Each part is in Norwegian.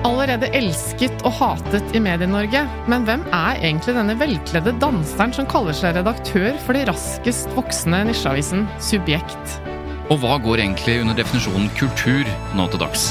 Allerede elsket og hatet i Medie-Norge, men hvem er egentlig denne velkledde danseren som kaller seg redaktør for de raskest voksende nisjeavisen Subjekt? Og hva går egentlig under definisjonen kultur nå til dags?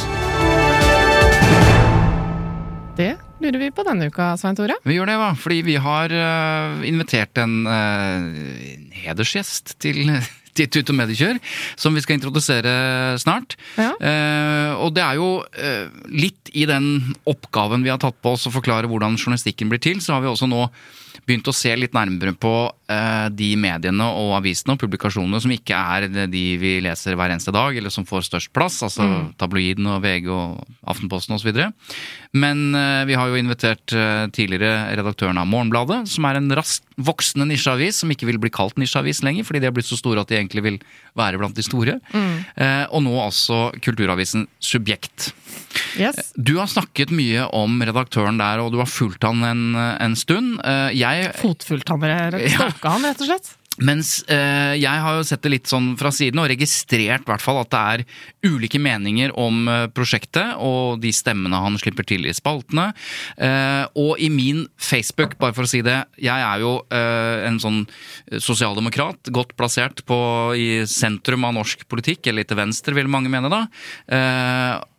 Det lurer vi på denne uka, Svein Tore. Vi gjør det, hva? Fordi vi har øh, invitert en en hedersgjest til Tut og Mediekjør, som vi skal introdusere snart. Ja. Eh, og det er jo eh, litt i den oppgaven vi har tatt på oss å forklare hvordan journalistikken blir til, så har vi også nå begynt å se litt nærmere på eh, de mediene og avisene og publikasjonene som ikke er de vi leser hver eneste dag, eller som får størst plass, altså Mm. tabloiden og VG og Aftenposten osv. Men eh, vi har jo invitert eh, tidligere redaktøren av Morgenbladet, som er en raskt voksende nisjeavis, som ikke vil bli kalt nisjeavis lenger, fordi de har blitt så store at de egentlig vil være blant de store. Eh, og nå altså kulturavisen Subjekt. Yes. Du har snakket mye om redaktøren der, og du har fulgt han en, en stund. Eh, Jeg Fotfulgt han, eller stalka han, rett og slett. Mens eh, jeg har jo sett det litt sånn fra siden, og registrert hvert fall at det er ulike meninger om eh, prosjektet, og de stemmene han slipper til i spaltene. Eh, og i min Facebook, bare for å si det, jeg er jo eh, en sånn sosialdemokrat, godt plassert på, i sentrum av norsk politikk, eller litt til venstre, vil mange mene da.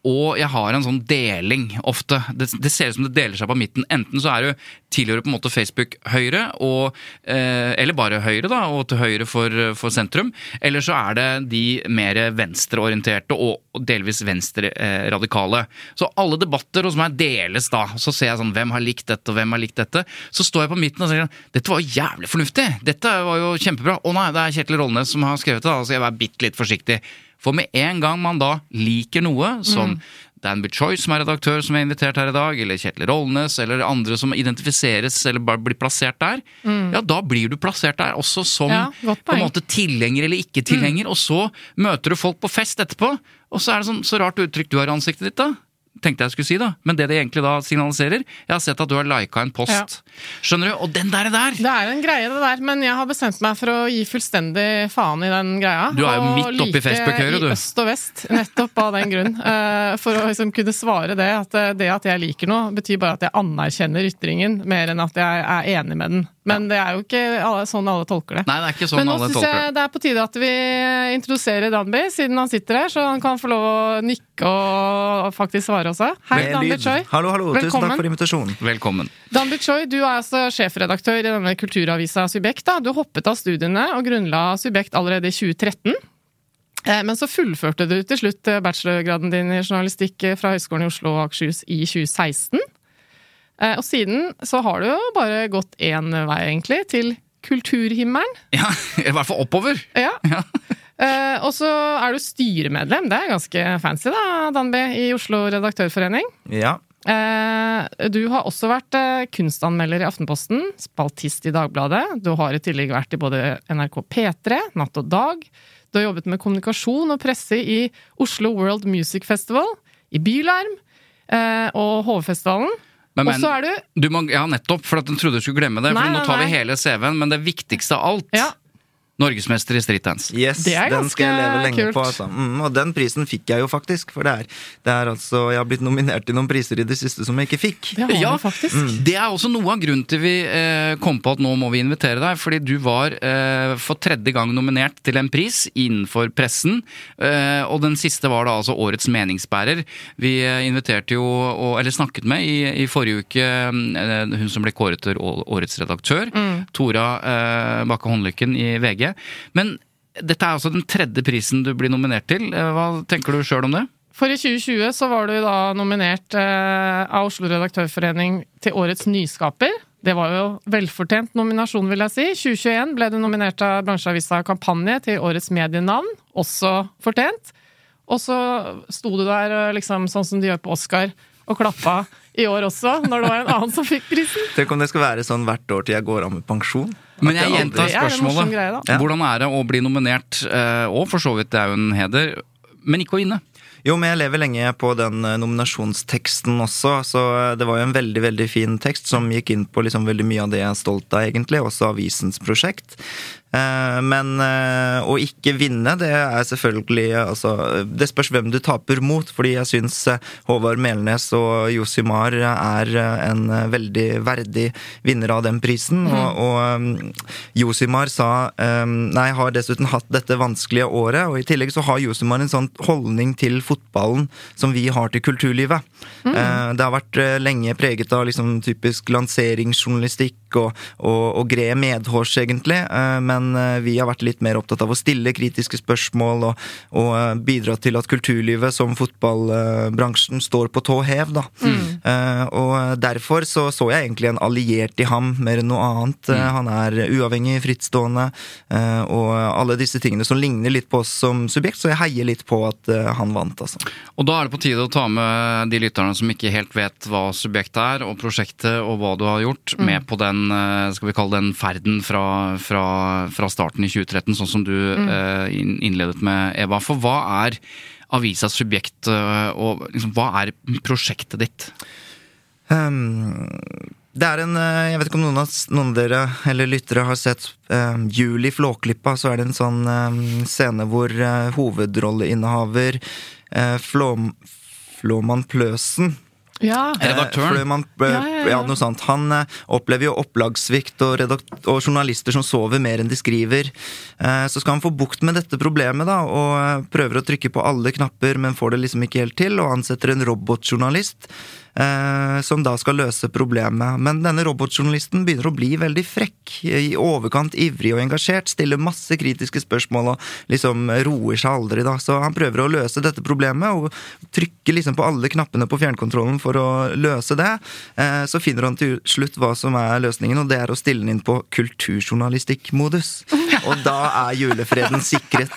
Eh, og jeg har en sånn deling ofte. Det, det ser ut som det deler seg på midten. Enten så er du tilhører på en måte Facebook høyre, og, eh, eller bare høyre, da, og til høyre for, for sentrum. Eller så er det de mer venstreorienterte og, delvis venstreradikale. så alle debatter hos meg deles da. Så ser jeg sånn hvem har likt dette, og hvem har likt dette. Så står jeg på midten og sier dette var jo jævlig fornuftig. Dette var jo kjempebra. Å nei, det er Kjetil Rollnes som har skrevet det, da så jeg er bitte litt forsiktig. For med en gang man da liker noe, som mm. Dan Choice, som er redaktør, som er invitert her i dag, eller Kjetil Rollnes, eller andre som identifiseres eller bare blir plassert der, ja, da blir du plassert der også som Ja, på en måte tilhenger eller ikke tilhenger, og så møter du folk på fest etterpå, og så er det sånn så rart uttrykk du har i ansiktet ditt, da. Tenkte jeg skulle si, da. Men det det egentlig da signaliserer Jeg har sett at du har lika en post. Ja. Skjønner du? Og den der, der! Det er en greie, det der, men jeg har bestemt meg for å gi fullstendig faen i den greia. Du er jo midt oppi like Facebook-høyre, du. I øst og vest, nettopp av den grunn. Eh, for å liksom kunne svare det at eh, det at jeg liker noe, betyr bare at jeg anerkjenner ytringen, mer enn at jeg er enig med den. Men det er jo ikke alle, sånn alle tolker det. Nei, det er ikke sånn Men nå syns jeg det er på tide at vi introduserer Danby, siden han sitter her, så han kan få lov å nikke og faktisk svare også. Hei, Dan Bichoy. Hallo, Hallo, Velkommen. Tusen takk for invitasjonen. Velkommen. Dan Bichoy, du er altså sjefredaktør i denne kulturavisa Subjekt. Da. Du hoppet av studiene og grunnla Subjekt allerede i 2013. Eh, Men så fullførte du til slutt eh, bachelorgraden din i journalistikk eh, fra Høgskolen i Oslo og Akershus i 2016. Eh, Og siden så har du jo bare gått én vei, egentlig, til kulturhimmelen. Ja, I hvert fall oppover. Ja. Ja. Eh, Og så er du styremedlem, det er ganske fancy da, Danby, i Oslo Redaktørforening. Ja. Uh, Du har også vært uh, kunstanmelder i Aftenposten, spaltist i Dagbladet. Du har i tillegg vært i både NRK P3, Natt og Dag. Du har jobbet med kommunikasjon og presse i Oslo World Music Festival, i Bylarm eh, og HV-festivalen. Men, Og men, så er du du må, ja, nettopp, for at den trodde du skulle glemme det. Nei, for nå nei, tar vi hele CV-en, men det viktigste av alt, Ja. Norgesmester i streetdance. Yes, Det er den skal jeg leve lenge kult. på. Altså. Mm, og den prisen fikk jeg jo faktisk, for det er, det er altså Jeg har blitt nominert til noen priser i det siste som jeg ikke fikk. Det har Ja, faktisk. Det er også noe av grunnen til vi eh, kom på at nå må vi invitere deg. Fordi du var eh, for tredje gang nominert til en pris innenfor pressen. Eh, og den siste var da altså Årets meningsbærer. Vi eh, inviterte jo, og, eller snakket med i, i forrige uke, eh, hun som ble kåret til Årets redaktør. Tora eh, Bakke Håndlykken i VG. Men dette er altså den tredje prisen du blir nominert til. Eh, Hva tenker du sjøl om det? For i 2020 så var du da nominert eh, av Oslo Redaktørforening til Årets nyskaper. Det var jo velfortjent nominasjon, vil jeg si. 2021 ble du nominert av bransjeavisa Kampanje til Årets medienavn. Også fortjent. Og så sto du der eh, liksom sånn som de gjør på Oscar, og klappa i år også, når det var en annen som fikk prisen. Tenk om det skal være sånn hvert år til jeg går av med pensjon. Men jeg gjentar Det er spørsmålet. Ja. Hvordan er det å bli nominert, eh, og for så vidt det er jo en heder, men ikke å vinne? Jo, men jeg lever lenge på den eh, nominasjonsteksten også, så eh, det var jo en veldig veldig fin tekst som gikk inn på liksom veldig mye av det jeg er stolt av, egentlig, også avisens prosjekt. Eh, Men eh, å ikke vinne, det er selvfølgelig altså, Det spørs hvem du taper mot, fordi jeg syns eh, Håvard Melnes og Josimar er en veldig verdig vinner av den prisen. Og, og um, Josimar sa um, Nei, har dessuten hatt dette vanskelige året, og i tillegg så har Josimar en sånn holdning til fotballen som vi har til kulturlivet. Mm. Det har vært lenge preget av liksom typisk lanseringsjournalistikk og, og, og gred medhårs, egentlig. Eh, Men eh, vi har vært litt mer opptatt av å stille kritiske spørsmål og, og eh, bidra til at kulturlivet, som fotballbransjen, står på tå hev, da. Eh, Og derfor så så jeg egentlig en alliert i ham, mer enn noe annet. Mm. Han er uavhengig, frittstående, eh, og alle disse tingene som ligner litt på oss som subjekt, så jeg heier litt på at han vant, altså. Og da er det på tide å ta med de lytterne som ikke helt vet hva subjektet er, og prosjektet og hva du har gjort, med på den, skal vi kalle den ferden fra, fra, fra starten i 2013, sånn som du mm. inn- innledet med, Eva. For hva er avisas subjekt, eh, og liksom, hva er prosjektet ditt? Um, det er en eh, Jeg vet ikke om noen av, noen av dere eller lyttere har sett um, Jul i Flåklypa. Så er det en sånn um, scene hvor uh, hovedrolleinnehaver uh, Flåm, Flåmann Pløsen Ja. Eh, Redaktøren? Fløymann, eh, Ja, ja, ja, ja. noe sånt. Han eh, opplever jo opplagssvikt og, og journalister som sover mer enn de skriver. Eh, så skal han få bukt med dette problemet, da, og eh, prøver å trykke på alle knapper, men får det liksom ikke helt til, og ansetter en robotjournalist. Eh, som da skal løse problemet. Men denne robotjournalisten begynner å bli veldig frekk. I overkant ivrig og engasjert. Stiller masse kritiske spørsmål og liksom roer seg aldri. da. Så han prøver å løse dette problemet og trykker liksom på alle knappene på fjernkontrollen for å løse det. Eh, Så finner han til slutt hva som er løsningen, og det er å stille den inn på kulturjournalistikkmodus. Og da er julefreden sikret.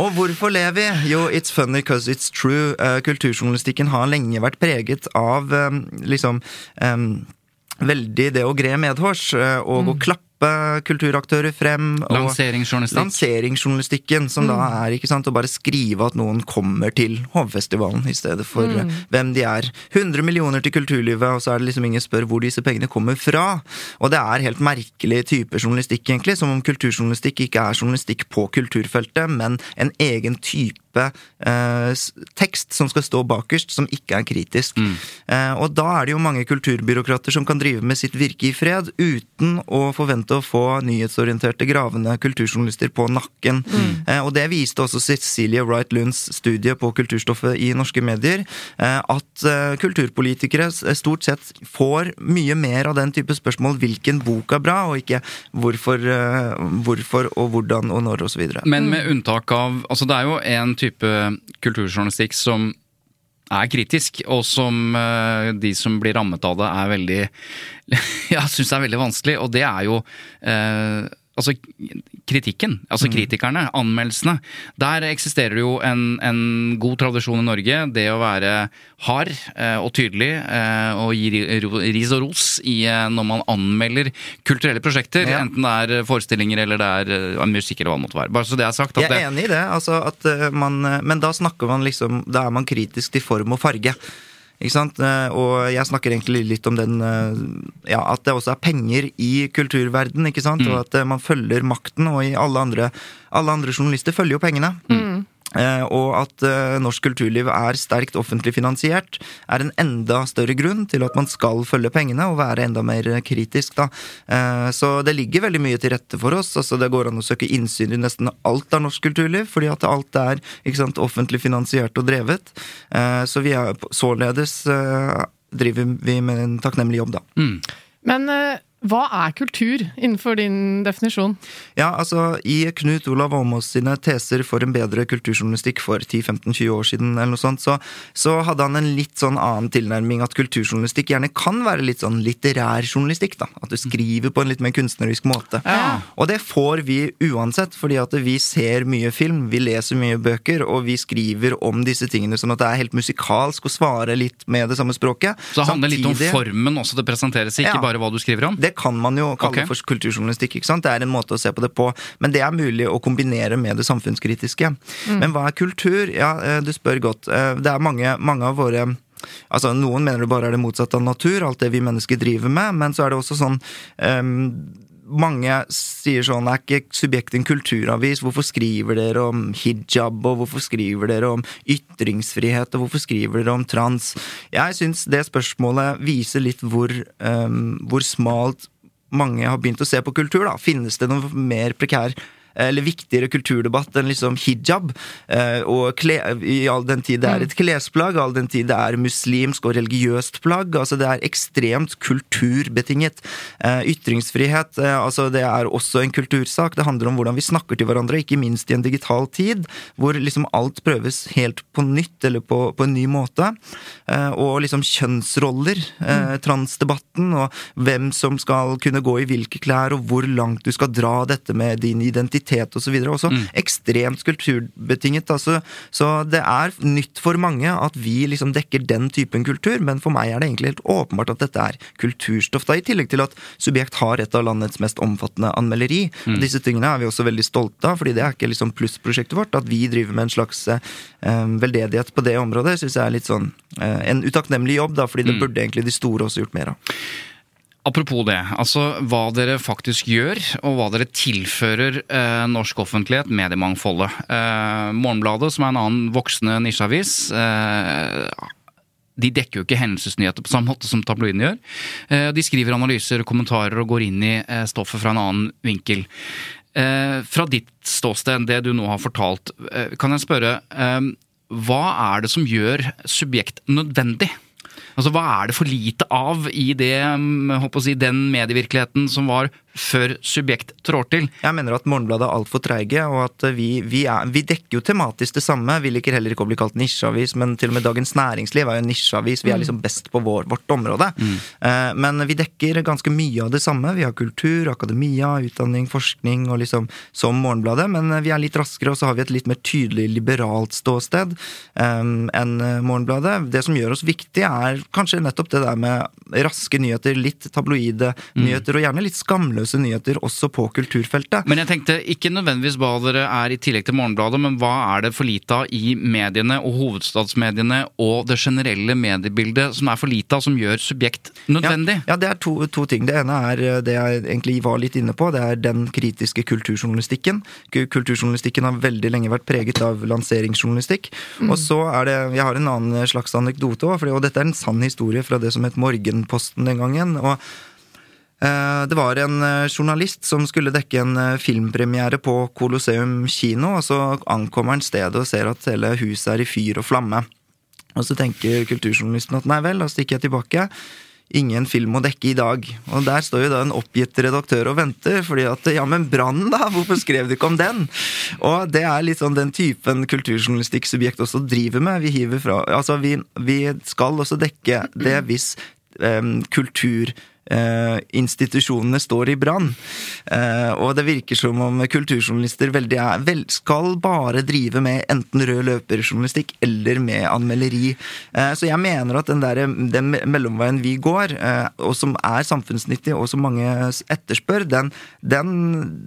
Og hvorfor ler vi? Jo, it's funny because it's true. Eh, Kulturjournalistikken har lenge vært preget av eh, liksom eh, veldig det å gre medhårs og og å klappe kulturaktører frem. Lanseringsjournalistikk? Lanseringsjournalistikken, som da er ikke sant, å bare skrive at noen kommer til Hovfestivalen, i stedet for mm. hvem de er. 100 millioner til kulturlivet, og så er det liksom ingen spør hvor disse pengene kommer fra. Og det er helt merkelig type journalistikk, egentlig, som om kulturjournalistikk ikke er journalistikk på kulturfeltet, men en egen type eh, tekst som skal stå bakerst, som ikke er kritisk. Eh, og da er det jo mange kulturbyråkrater som kan drive med sitt virke i fred, uten å forvente å få nyhetsorienterte, gravende kulturjournalister på nakken. Eh, og det viste også Cecilie Wright Lunds studie på kulturstoffet i norske medier, eh, at eh, kulturpolitikere stort sett får mye mer av den type spørsmål hvilken bok er bra, og ikke hvorfor, eh, hvorfor og hvordan og når videre. Men med unntak av Altså, det er jo en type kulturjournalistikk som er kritisk, og som eh, de som blir rammet av det, er veldig Ja, syns er veldig vanskelig, og det er jo eh, Altså kritikken, altså kritikerne, anmeldelsene. Der eksisterer det jo en, en god tradisjon i Norge. Det å være hard eh, og tydelig eh, og gi ris og ros i, eh, når man anmelder kulturelle prosjekter. Ja. Enten det er forestillinger eller det er musikk eller hva det måtte være. Bare så det er sagt. Jeg det, er enig i det, altså man, men da snakker man liksom Da er man kritisk til form og farge. Ikke sant? Eh, Og jeg snakker egentlig litt om den eh, Ja, at det også er penger i kulturverden, ikke sant? Og at eh, man følger makten, og i alle andre, alle andre journalister følger jo pengene. Eh, og at eh, norsk kulturliv er sterkt offentlig finansiert, er en enda større grunn til at man skal følge pengene og være enda mer kritisk. Da. Eh, så det ligger veldig mye til rette for oss. altså Det går an å søke innsyn i nesten alt av norsk kulturliv, fordi at alt er ikke sant, offentlig finansiert og drevet. Eh, så vi er således eh, driver vi med en takknemlig jobb, da. Men eh, hva er kultur innenfor din definisjon? Ja, altså I Knut Olav Åmås sine teser for en bedre kulturjournalistikk for 10-15-20 år siden, eller noe sånt, så, så hadde han en litt sånn annen tilnærming. At kulturjournalistikk gjerne kan være litt sånn litterær journalistikk. da, At du skriver på en litt mer kunstnerisk måte. Ja. Og det får vi uansett, fordi at vi ser mye film, vi leser mye bøker, og vi skriver om disse tingene sånn at det er helt musikalsk å svare litt med det samme språket. Så det handler litt om formen også det presenteres i, ikke Ja. bare hva du skriver om? det kan man jo kalle okay. for kulturjournalistikk. ikke sant? Det er en måte å se på det på. Men det er mulig å kombinere med det samfunnskritiske. Men hva er kultur? Ja, eh, du spør godt. Eh, Det er mange, mange av våre Altså, Noen mener det bare er det motsatte av natur, alt det vi mennesker driver med, men så er det også sånn ehm, mange sier sånn Er ikke Subjekt en kulturavis? Hvorfor skriver dere om hijab? Og hvorfor skriver dere om ytringsfrihet? Og hvorfor skriver dere om trans? Jeg syns det spørsmålet viser litt hvor, um, hvor smalt mange har begynt å se på kultur. da. Finnes det noe mer prekær eller viktigere kulturdebatt enn liksom hijab. Eh, og kle, I all den tid det er et klesplagg, all den tid det er muslimsk og religiøst plagg. altså Det er ekstremt kulturbetinget. Eh, ytringsfrihet eh, altså det er også en kultursak. Det handler om hvordan vi snakker til hverandre, ikke minst i en digital tid, hvor liksom alt prøves helt på nytt eller på, på en ny måte. Eh, og liksom kjønnsroller, eh, transdebatten, og hvem som skal kunne gå i hvilke klær, og hvor langt du skal dra dette med din identitet osv. Også ekstremt kulturbetinget. Altså, så det er nytt for mange at vi liksom dekker den typen kultur, men for meg er det egentlig helt åpenbart at dette er kulturstoff. Da, I tillegg til at Subjekt har et av landets mest omfattende anmelderi. Mm. Disse tingene er vi også veldig stolte av, fordi det er ikke liksom plussprosjektet vårt. At vi driver med en slags eh, veldedighet på det området, syns jeg er litt sånn eh, en utakknemlig jobb, da, fordi det burde egentlig de store også gjort mer av. Apropos det, altså hva dere faktisk gjør, og hva dere tilfører eh, norsk offentlighet, mediemangfoldet. Eh, Morgenbladet, som er en annen voksende nisjeavis, eh, de dekker jo ikke hendelsesnyheter på samme måte som tabloidene gjør. Eh, de skriver analyser og kommentarer og går inn i eh, stoffet fra en annen vinkel. Eh, fra ditt ståsted, det du nå har fortalt, kan jeg spørre hva er det som gjør subjekt nødvendig? Altså, Hva er det for lite av i det, mm, håper å si, den medievirkeligheten som var før Subjekt trår til? Jeg mener at Morgenbladet er altfor treige, og at vi, vi, er, vi dekker jo tematisk det samme. Vi liker heller ikke å bli kalt nisjeavis, men til og med Dagens Næringsliv er jo en nisjeavis. Vi er liksom best på vår, vårt område. Eh, men vi dekker ganske mye av det samme. Vi har kultur, akademia, utdanning, forskning og liksom som Morgenbladet, men vi er litt raskere, og så har vi et litt mer tydelig liberalt ståsted eh, enn Morgenbladet. Det som gjør oss viktige, er kanskje nettopp det der med raske nyheter, litt tabloide nyheter, og gjerne litt skamløse nyheter også på kulturfeltet. Men jeg tenkte ikke nødvendigvis hva dere er i tillegg til Morgenbladet, men hva er det for lite av i mediene og hovedstadsmediene og det generelle mediebildet som er for lite av, som gjør Subjekt nødvendig? Ja, ja det er to, to ting. Det ene er eh, det jeg egentlig var litt inne på. Det er den kritiske kulturjournalistikken. Ku- Kulturjournalistikken har veldig lenge vært preget av lanseringsjournalistikk. Og så er det Jeg har en annen slags anekdote òg, og dette er en sann historie fra det som het Morgenposten den gangen. og det var en eh, journalist som skulle dekke en eh, filmpremiere på Colosseum kino, og så ankommer han stedet og ser at hele huset er i fyr og flamme. Og så tenker kulturjournalisten at nei vel, da stikker jeg tilbake. Ingen film å dekke i dag. Og der står jo da en oppgitt redaktør og venter, fordi at ja, men brann, da? Hvorfor skrev du ikke om den? Og det er litt sånn den typen kulturjournalistikk subjekt også driver med. Vi hiver fra Altså, vi, vi skal også dekke det hvis um, kultur eh, institusjonene står i brann. Eh, og det virker som om kulturjournalister veldig er, vel, skal bare drive med enten rød løperjournalistikk eller med anmelderi. Eh, så jeg mener at den, der, den mellomveien vi går, eh, og som er samfunnsnyttig, og som mange etterspør, den, den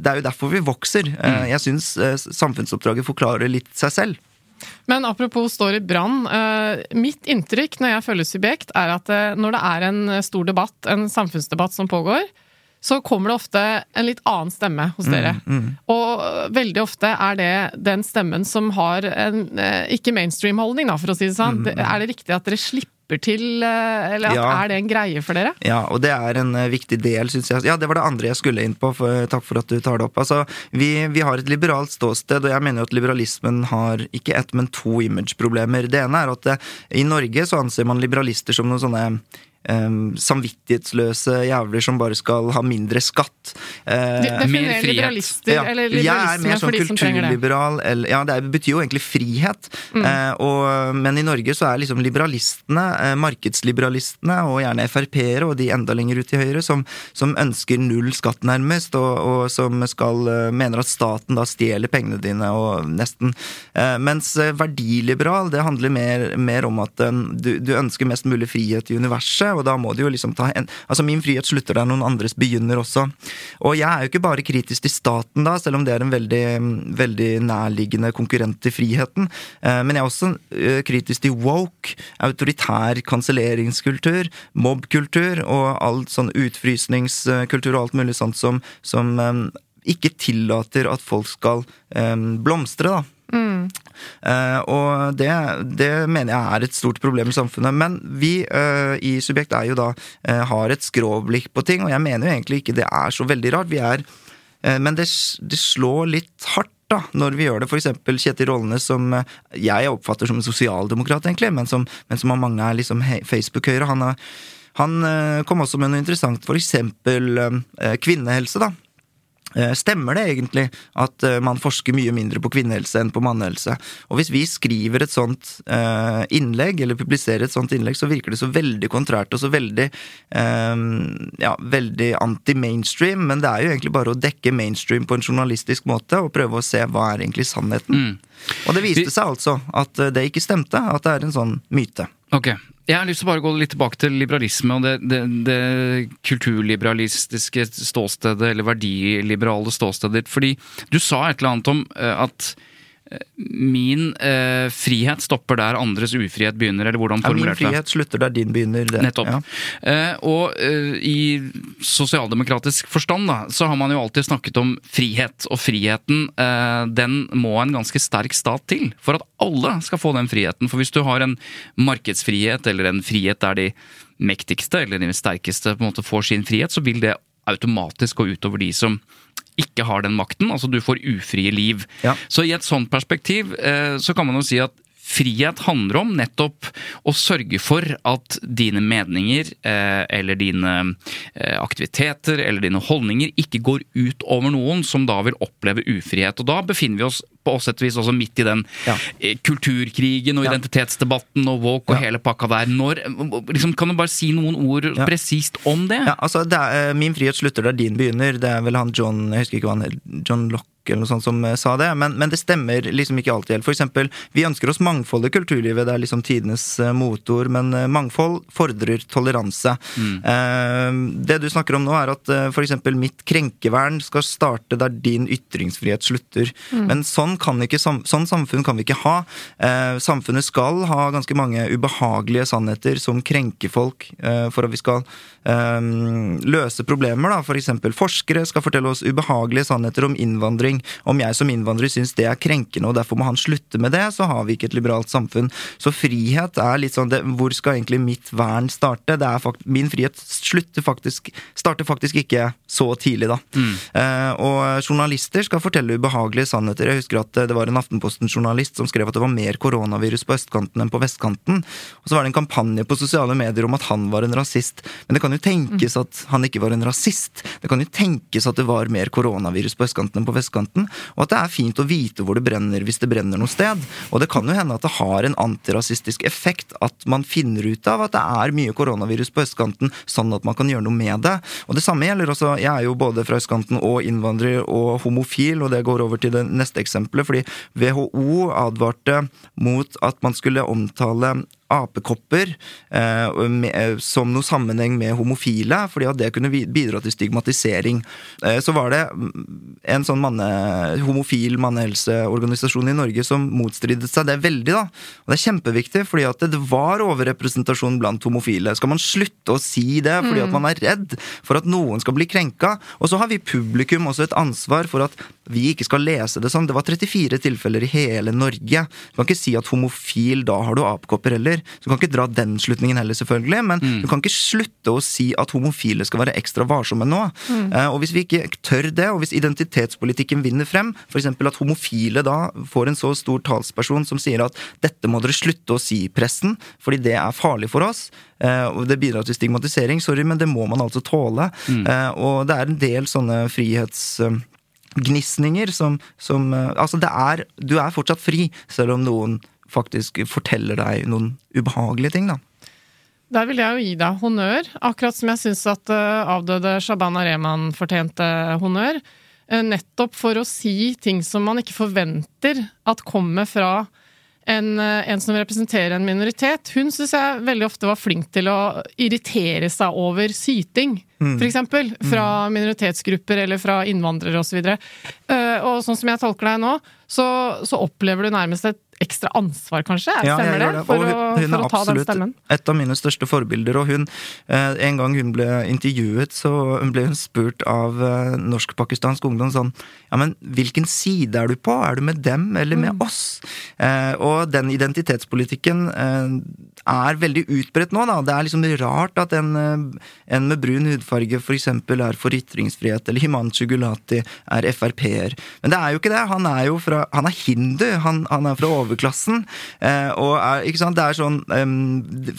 Det er jo derfor vi vokser. Eh, jeg syns eh, samfunnsoppdraget forklarer litt seg selv. Men apropos står i brann. Eh, mitt inntrykk når jeg følger Subjekt, er at eh, når det er en stor debatt, en samfunnsdebatt som pågår, så kommer det ofte en litt annen stemme hos dere. Og veldig ofte er det den stemmen som har en eh, ikke mainstream-holdning, for å si det sånn. Mm, Er det riktig at dere slipper til, eh, eller Ja. er det en greie for dere? Ja, og det er en eh, viktig del, syns jeg. Ja, det var det andre jeg skulle inn på, for, takk for at du tar det opp. Altså, vi, vi har et liberalt ståsted, og jeg mener jo at liberalismen har ikke ett, men to image-problemer. Det ene er at eh, i Norge så anser man liberalister som noen sånne eh, samvittighetsløse jævler som bare skal ha mindre skatt. Eh, mer frihet. liberalister, ja, eller jeg er mer sånn kulturliberal. det. Mm. Eller, ja, det betyr jo egentlig frihet. Eh, og, men i Norge så er liksom liberalistene, eh, markedsliberalistene, og gjerne Frp-ere og de enda lenger ut til høyre, som, som ønsker null skatt, nærmest, og, og som skal, mener at staten da stjeler pengene dine, og nesten. Eh, mens verdiliberal, det handler mer, mer om at du, du ønsker mest mulig frihet i universet, og da må du jo liksom ta en Altså, min frihet slutter der noen andres begynner også. Og jeg er jo ikke bare kritisk til staten da, selv om det er en veldig, veldig nærliggende konkurrent til friheten. Eh, Men jeg er også eh, kritisk til woke, autoritær kanselleringskultur, mobbkultur og all sånn utfrysningskultur og alt mulig sånt som, som eh, ikke tillater at folk skal blomstre, da. Eh, og det, det mener jeg er et stort problem i samfunnet. Men vi uh, i Subjekt er jo da uh, har et skråblikk på ting, og jeg mener jo egentlig ikke det er så veldig rart. Vi er Men det, det slår litt hardt. Da, når vi gjør det, eksempel Kjetil Rollene som jeg oppfatter som en sosialdemokrat, egentlig, men som, men som av mange er liksom Facebook-høyre. Han, er- han kom også med noe interessant, eh, kvinnehelse, da. Eh, Stemmer det egentlig at eh, man forsker mye mindre på kvinnehelse enn på mannehelse? Og hvis vi skriver et sånt eh, innlegg, eller publiserer et sånt innlegg, så virker det så veldig kontrært og så veldig ja, veldig anti-mainstream, men det er jo egentlig bare å dekke mainstream på en journalistisk måte og prøve å se hva er egentlig sannheten. Og det viste seg altså at det ikke stemte, at det er en sånn myte. Ok. Jeg har lyst til å bare gå litt tilbake til liberalisme og det, det, det kulturliberalistiske ståstedet, eller verdiliberale ståstedet ditt. Fordi du sa et eller annet om eh, at min eh, frihet stopper der andres ufrihet begynner, eller hvordan Ja, min formulerte det? frihet slutter der din begynner. Det. Nettopp. Ja. Eh, og eh, i sosialdemokratisk forstand da, så har man jo alltid snakket om frihet. Og friheten, eh, den må en ganske sterk stat til for at alle skal få den friheten. For hvis du har en markedsfrihet, eller en frihet der de mektigste eller de sterkeste på en måte får sin frihet, så vil det automatisk gå utover de som ikke har den makten. Altså du får ufrie liv. Ja. Så i et sånt perspektiv eh, så kan man jo si at frihet handler om nettopp å sørge for at dine meninger eh, eller dine eh, aktiviteter eller dine holdninger ikke går ut over noen som da vil oppleve ufrihet. Og da befinner vi oss på sett og vis også midt i den Ja. eh, kulturkrigen og Ja. identitetsdebatten og woke og Ja. hele pakka der. Når, liksom, kan du bare si noen ord presist om det? Ja, altså, det er, Min frihet slutter der din begynner. Det er vel han John jeg husker ikke hva han John Locke eller noe sånt som eh, sa det, men, men det stemmer liksom ikke alltid helt. For eksempel, vi ønsker oss mangfold i kulturlivet, det er liksom tidenes eh, motor, men eh, mangfold fordrer toleranse. Mm. det du snakker om nå, er at f.eks. mitt krenkevern skal starte der din ytringsfrihet slutter. Men sånn, kan ikke, sånn samfunn kan vi ikke ha. Eh, samfunnet skal ha ganske mange ubehagelige sannheter som krenker folk, for at vi skal løse problemer. da. For eksempel forskere skal fortelle oss ubehagelige sannheter om innvandring. Om jeg som innvandrer syns det er krenkende, og derfor må han slutte med det, så har vi ikke et liberalt samfunn. Så frihet er litt sånn det, Hvor skal egentlig mitt vern starte? Det er fakt, min frihet slutter faktisk starter faktisk ikke så tidlig, da. Eh, og journalister skal fortelle ubehagelige sannheter. Jeg husker at eh, det var en Aftenposten-journalist som skrev at det var mer koronavirus på østkanten enn på vestkanten. Og så var det en kampanje på sosiale medier om at han var en rasist. Men det kan jo tenkes at han ikke var en rasist. Det kan jo tenkes at det var mer koronavirus på østkanten enn på vestkanten. Og at det er fint å vite hvor det brenner hvis det brenner noe sted. Og det kan jo hende at det har en antirasistisk effekt at man finner ut av at det er mye koronavirus på østkanten, sånn at man kan gjøre noe med det. Og det samme gjelder også Jeg er jo både fra østkanten og innvandrer og homofil, og det går over til det neste eksempelet, fordi WHO advarte mot at man skulle omtale apekopper eh, med, som noe sammenheng med homofile, fordi at det kunne bidra til stigmatisering. Eh, så var det en sånn manne, homofil mannehelseorganisasjon i Norge som motstridet seg det veldig. da. Og Det er kjempeviktig, fordi at det var overrepresentasjon blant homofile. Skal man slutte å si det fordi at man er redd for at noen skal bli krenka? Og så har vi publikum også et ansvar for at vi ikke skal lese det sånn. Det var 34 tilfeller i hele Norge. Du kan ikke si at homofil, da har du apekopper heller. Så du kan ikke dra den slutningen heller, selvfølgelig. Men mm. du kan ikke slutte å si at homofile skal være ekstra varsomme nå. Mm. Uh, og hvis vi ikke tør det, og hvis identitetspolitikken vinner frem, f.eks. at homofile da får en så stor talsperson som sier at dette må dere slutte å si, i pressen, fordi det er farlig for oss, uh, og det bidrar til stigmatisering, sorry, men det må man altså tåle. Mm. Uh, og det er en del sånne frihets gnisninger som, som eh, Altså, det er Du er fortsatt fri, selv om noen faktisk forteller deg noen ubehagelige ting, da. Der vil jeg jo gi deg honnør, akkurat som jeg syns at uh, avdøde Shabana Rehman fortjente honnør. Uh, nettopp for å si ting som man ikke forventer at kommer fra en, en som representerer en minoritet. Hun syns jeg veldig ofte var flink til å irritere seg over syting mm. f.eks. Fra mm. minoritetsgrupper eller fra innvandrere osv. Og, så uh, og sånn som jeg tolker deg nå, så, så opplever du nærmest et ekstra ansvar, kanskje? Ja, Stemmer det? det? For, hun, å, for å ta den stemmen? Et av mine største forbilder. Og hun, eh, en gang hun ble intervjuet, så ble hun spurt av eh, norsk-pakistansk ungdom sånn Ja, men hvilken side er du på? Er du med dem eller med mm. oss? Eh, og den identitetspolitikken er veldig utbredt nå, da. Det er liksom rart at en, en med brun hudfarge f.eks. er for ytringsfrihet, eller Himanshu Gulati er Frp-er. Men det er jo ikke det. Han er jo fra Han er hindu. Han, han er fra overklassen. Eh, og er, ikke sant, det er sånn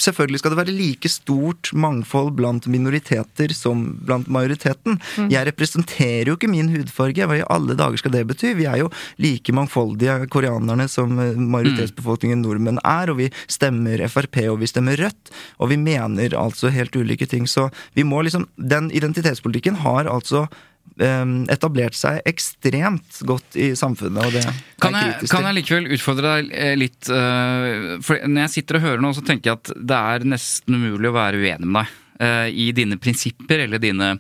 Selvfølgelig skal det være like stort mangfold blant minoriteter som blant majoriteten. Mm. Jeg representerer jo ikke min hudfarge. Hva i alle dager skal det bety? Vi er jo like mangfoldige koreanerne som eh, majoritetsbefolkningen nordmenn er, og vi stemmer Frp, og vi stemmer Rødt, og vi mener altså helt ulike ting. Så vi må liksom Den identitetspolitikken har altså Ehm, etablert seg ekstremt godt i samfunnet, og det kan jeg, kritisk Kan jeg likevel utfordre deg eh, litt? Eh, for når jeg sitter og hører nå, så tenker jeg at det er nesten umulig å være uenig med deg eh, i dine prinsipper eller dine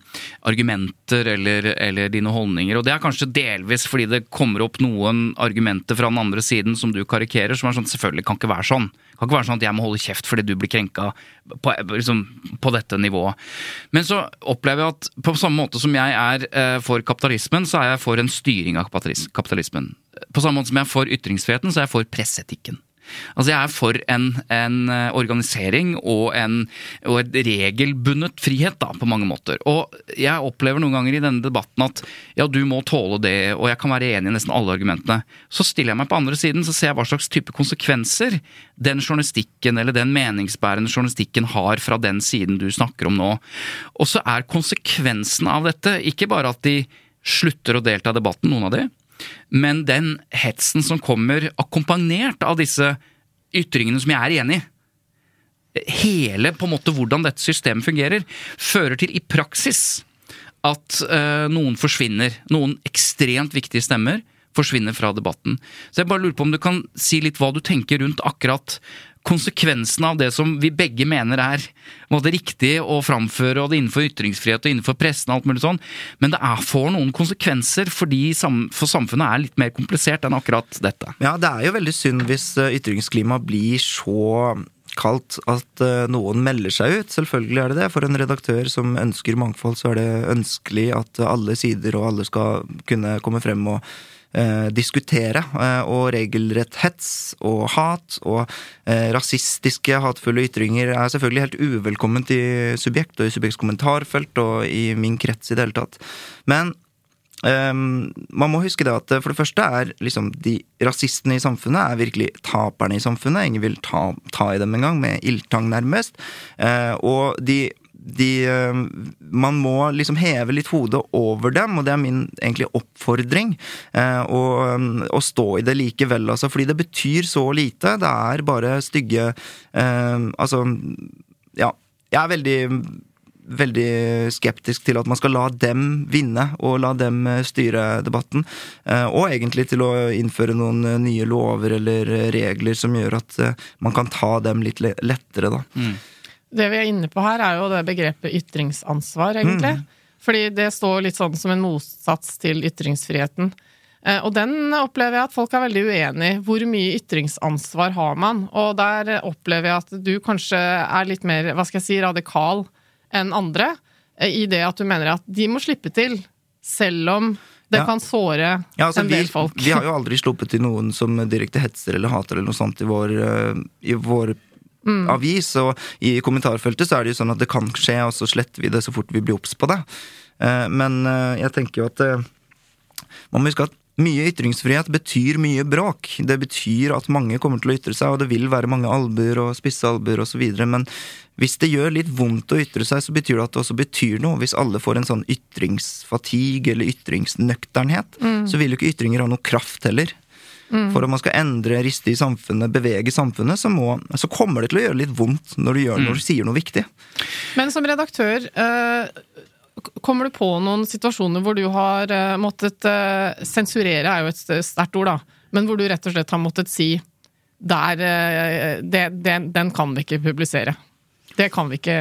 argumenter eller, eller, dine holdninger. Og det er kanskje delvis fordi det kommer opp noen argumenter fra den andre siden som du karikerer, som er sånn selvfølgelig kan ikke være sånn kan ikke være sånn at jeg må holde kjeft fordi du blir krenka på, liksom, på dette nivået. Men så opplever jeg at på samme måte som jeg er eh, for kapitalismen, så er jeg for en styring av kapitalismen. På samme måte som jeg er for ytringsfriheten, så er jeg for presseetikken. Altså Jeg er for en, en eh, organisering og, en, og et regelbundet frihet, da, på mange måter. Og jeg opplever noen ganger i denne debatten at ja, du må tåle det, og jeg kan være enig i nesten alle argumentene. Så stiller jeg meg på andre siden, så ser jeg hva slags type konsekvenser den journalistikken eller den meningsbærende journalistikken har fra den siden du snakker om nå. Og så er konsekvensen av dette ikke bare at de slutter å delta i debatten, noen av de, men den hetsen som kommer akkompagnert av disse ytringene som jeg er enig i, hele på en måte hvordan dette systemet fungerer, fører til i praksis at uh, noen forsvinner. Noen ekstremt viktige stemmer forsvinner fra debatten. Så jeg bare lurer på om du kan si litt hva du tenker rundt akkurat konsekvensen av det som vi begge mener er måte, riktig å framføre, og det innenfor ytringsfrihet og innenfor pressen og alt mulig sånn, men det er, får noen konsekvenser fordi for samfunnet er litt mer komplisert enn akkurat dette. Ja, det er jo veldig synd hvis eh, ytringsklimaet blir så kaldt at uh, noen melder seg ut. Selvfølgelig er det det. For en redaktør som ønsker mangfold, så er det ønskelig at alle sider og alle skal kunne komme frem og eh, diskutere. Eh, og regelrett hets og hat og eh, rasistiske, hatefulle ytringer er selvfølgelig helt uvelkomment i Subjekt og i Subjekts kommentarfelt og i min krets i det hele tatt. Men Um, man må huske det at for det første er liksom de rasistene i samfunnet er virkelig taperne i samfunnet. Ingen vil ta, ta i dem engang, med ildtang nærmest. Uh, og de de, eh, man må liksom heve litt hodet over dem, og det er min egentlig oppfordring. Eh, å, å stå i det likevel, altså. Fordi det betyr så lite. Det er bare stygge eh, Altså, ja. Jeg er veldig veldig skeptisk til at man skal la dem vinne, og la dem eh, styre debatten. Eh, og egentlig til å innføre noen eh, nye lover eller regler som gjør at man kan ta dem litt lettere, da. Mm. Det vi er inne på her, er jo det begrepet ytringsansvar, egentlig. Mm. Fordi det står litt sånn som en motsats til ytringsfriheten. Og den opplever jeg at folk er veldig uenig i. Hvor mye ytringsansvar har man? Og der opplever jeg at du kanskje er litt mer, hva skal jeg si, radikal enn andre, eh, i det at du mener at de må slippe til, selv om det ja. kan såre ja, altså, en del folk. Vi har jo aldri sluppet til noen som direkte hetser eller hater eller noe sånt i vår, eh, i vår mm. avis. Og i kommentarfeltet så er det jo sånn at det kan skje, og så sletter vi det så fort vi blir obs på det. Eh, men jeg tenker jo at man må huske at mye ytringsfrihet betyr mye bråk. Det betyr at mange kommer til å ytre seg, og det vil være mange albuer og spisse albuer osv. Men hvis det gjør litt vondt å ytre seg, så betyr det at det også betyr noe. Hvis alle får en sånn ytringsfatigue eller ytringsnøkternhet, mm. så vil jo ikke ytringer ha noe kraft heller. Mm. For om man skal endre, riste i samfunnet, bevege samfunnet, så, må, så kommer det til å gjøre litt vondt når du, gjør, mm. når du sier noe viktig. Men som redaktør, øh Kommer du på noen situasjoner hvor du har uh, måttet uh, Sensurere er jo et sterkt ord, da. Men hvor du rett og slett har måttet si der, uh, det, det, Den kan vi ikke publisere. Det kan vi ikke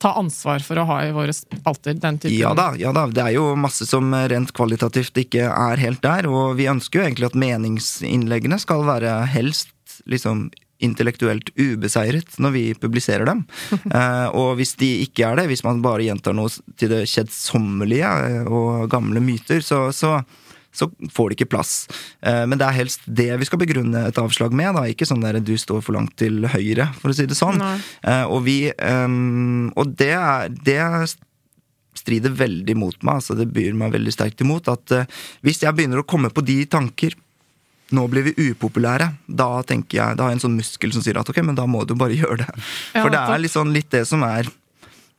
ta ansvar for å ha i våre spalter. den typen. Ja da, ja da, det er jo masse som rent kvalitativt ikke er helt der. Og vi ønsker jo egentlig at meningsinnleggene skal være helst liksom intellektuelt ubeseiret når vi publiserer dem. Eh, og hvis de ikke er det, hvis man bare gjentar noe til det kjedsommelige eh, og gamle myter, så, så, så får det ikke plass. Eh, men det er helst det vi skal begrunne et avslag med, da. ikke sånn der 'du står for langt til høyre', for å si det sånn. og vi Og det, er, det strider veldig mot meg, altså det byr meg veldig sterkt imot, at hvis jeg begynner å komme på de tanker nå blir vi upopulære. Da tenker jeg, da har jeg en sånn muskel som sier at ok, men da må du bare gjøre det. For det er sånn litt det som er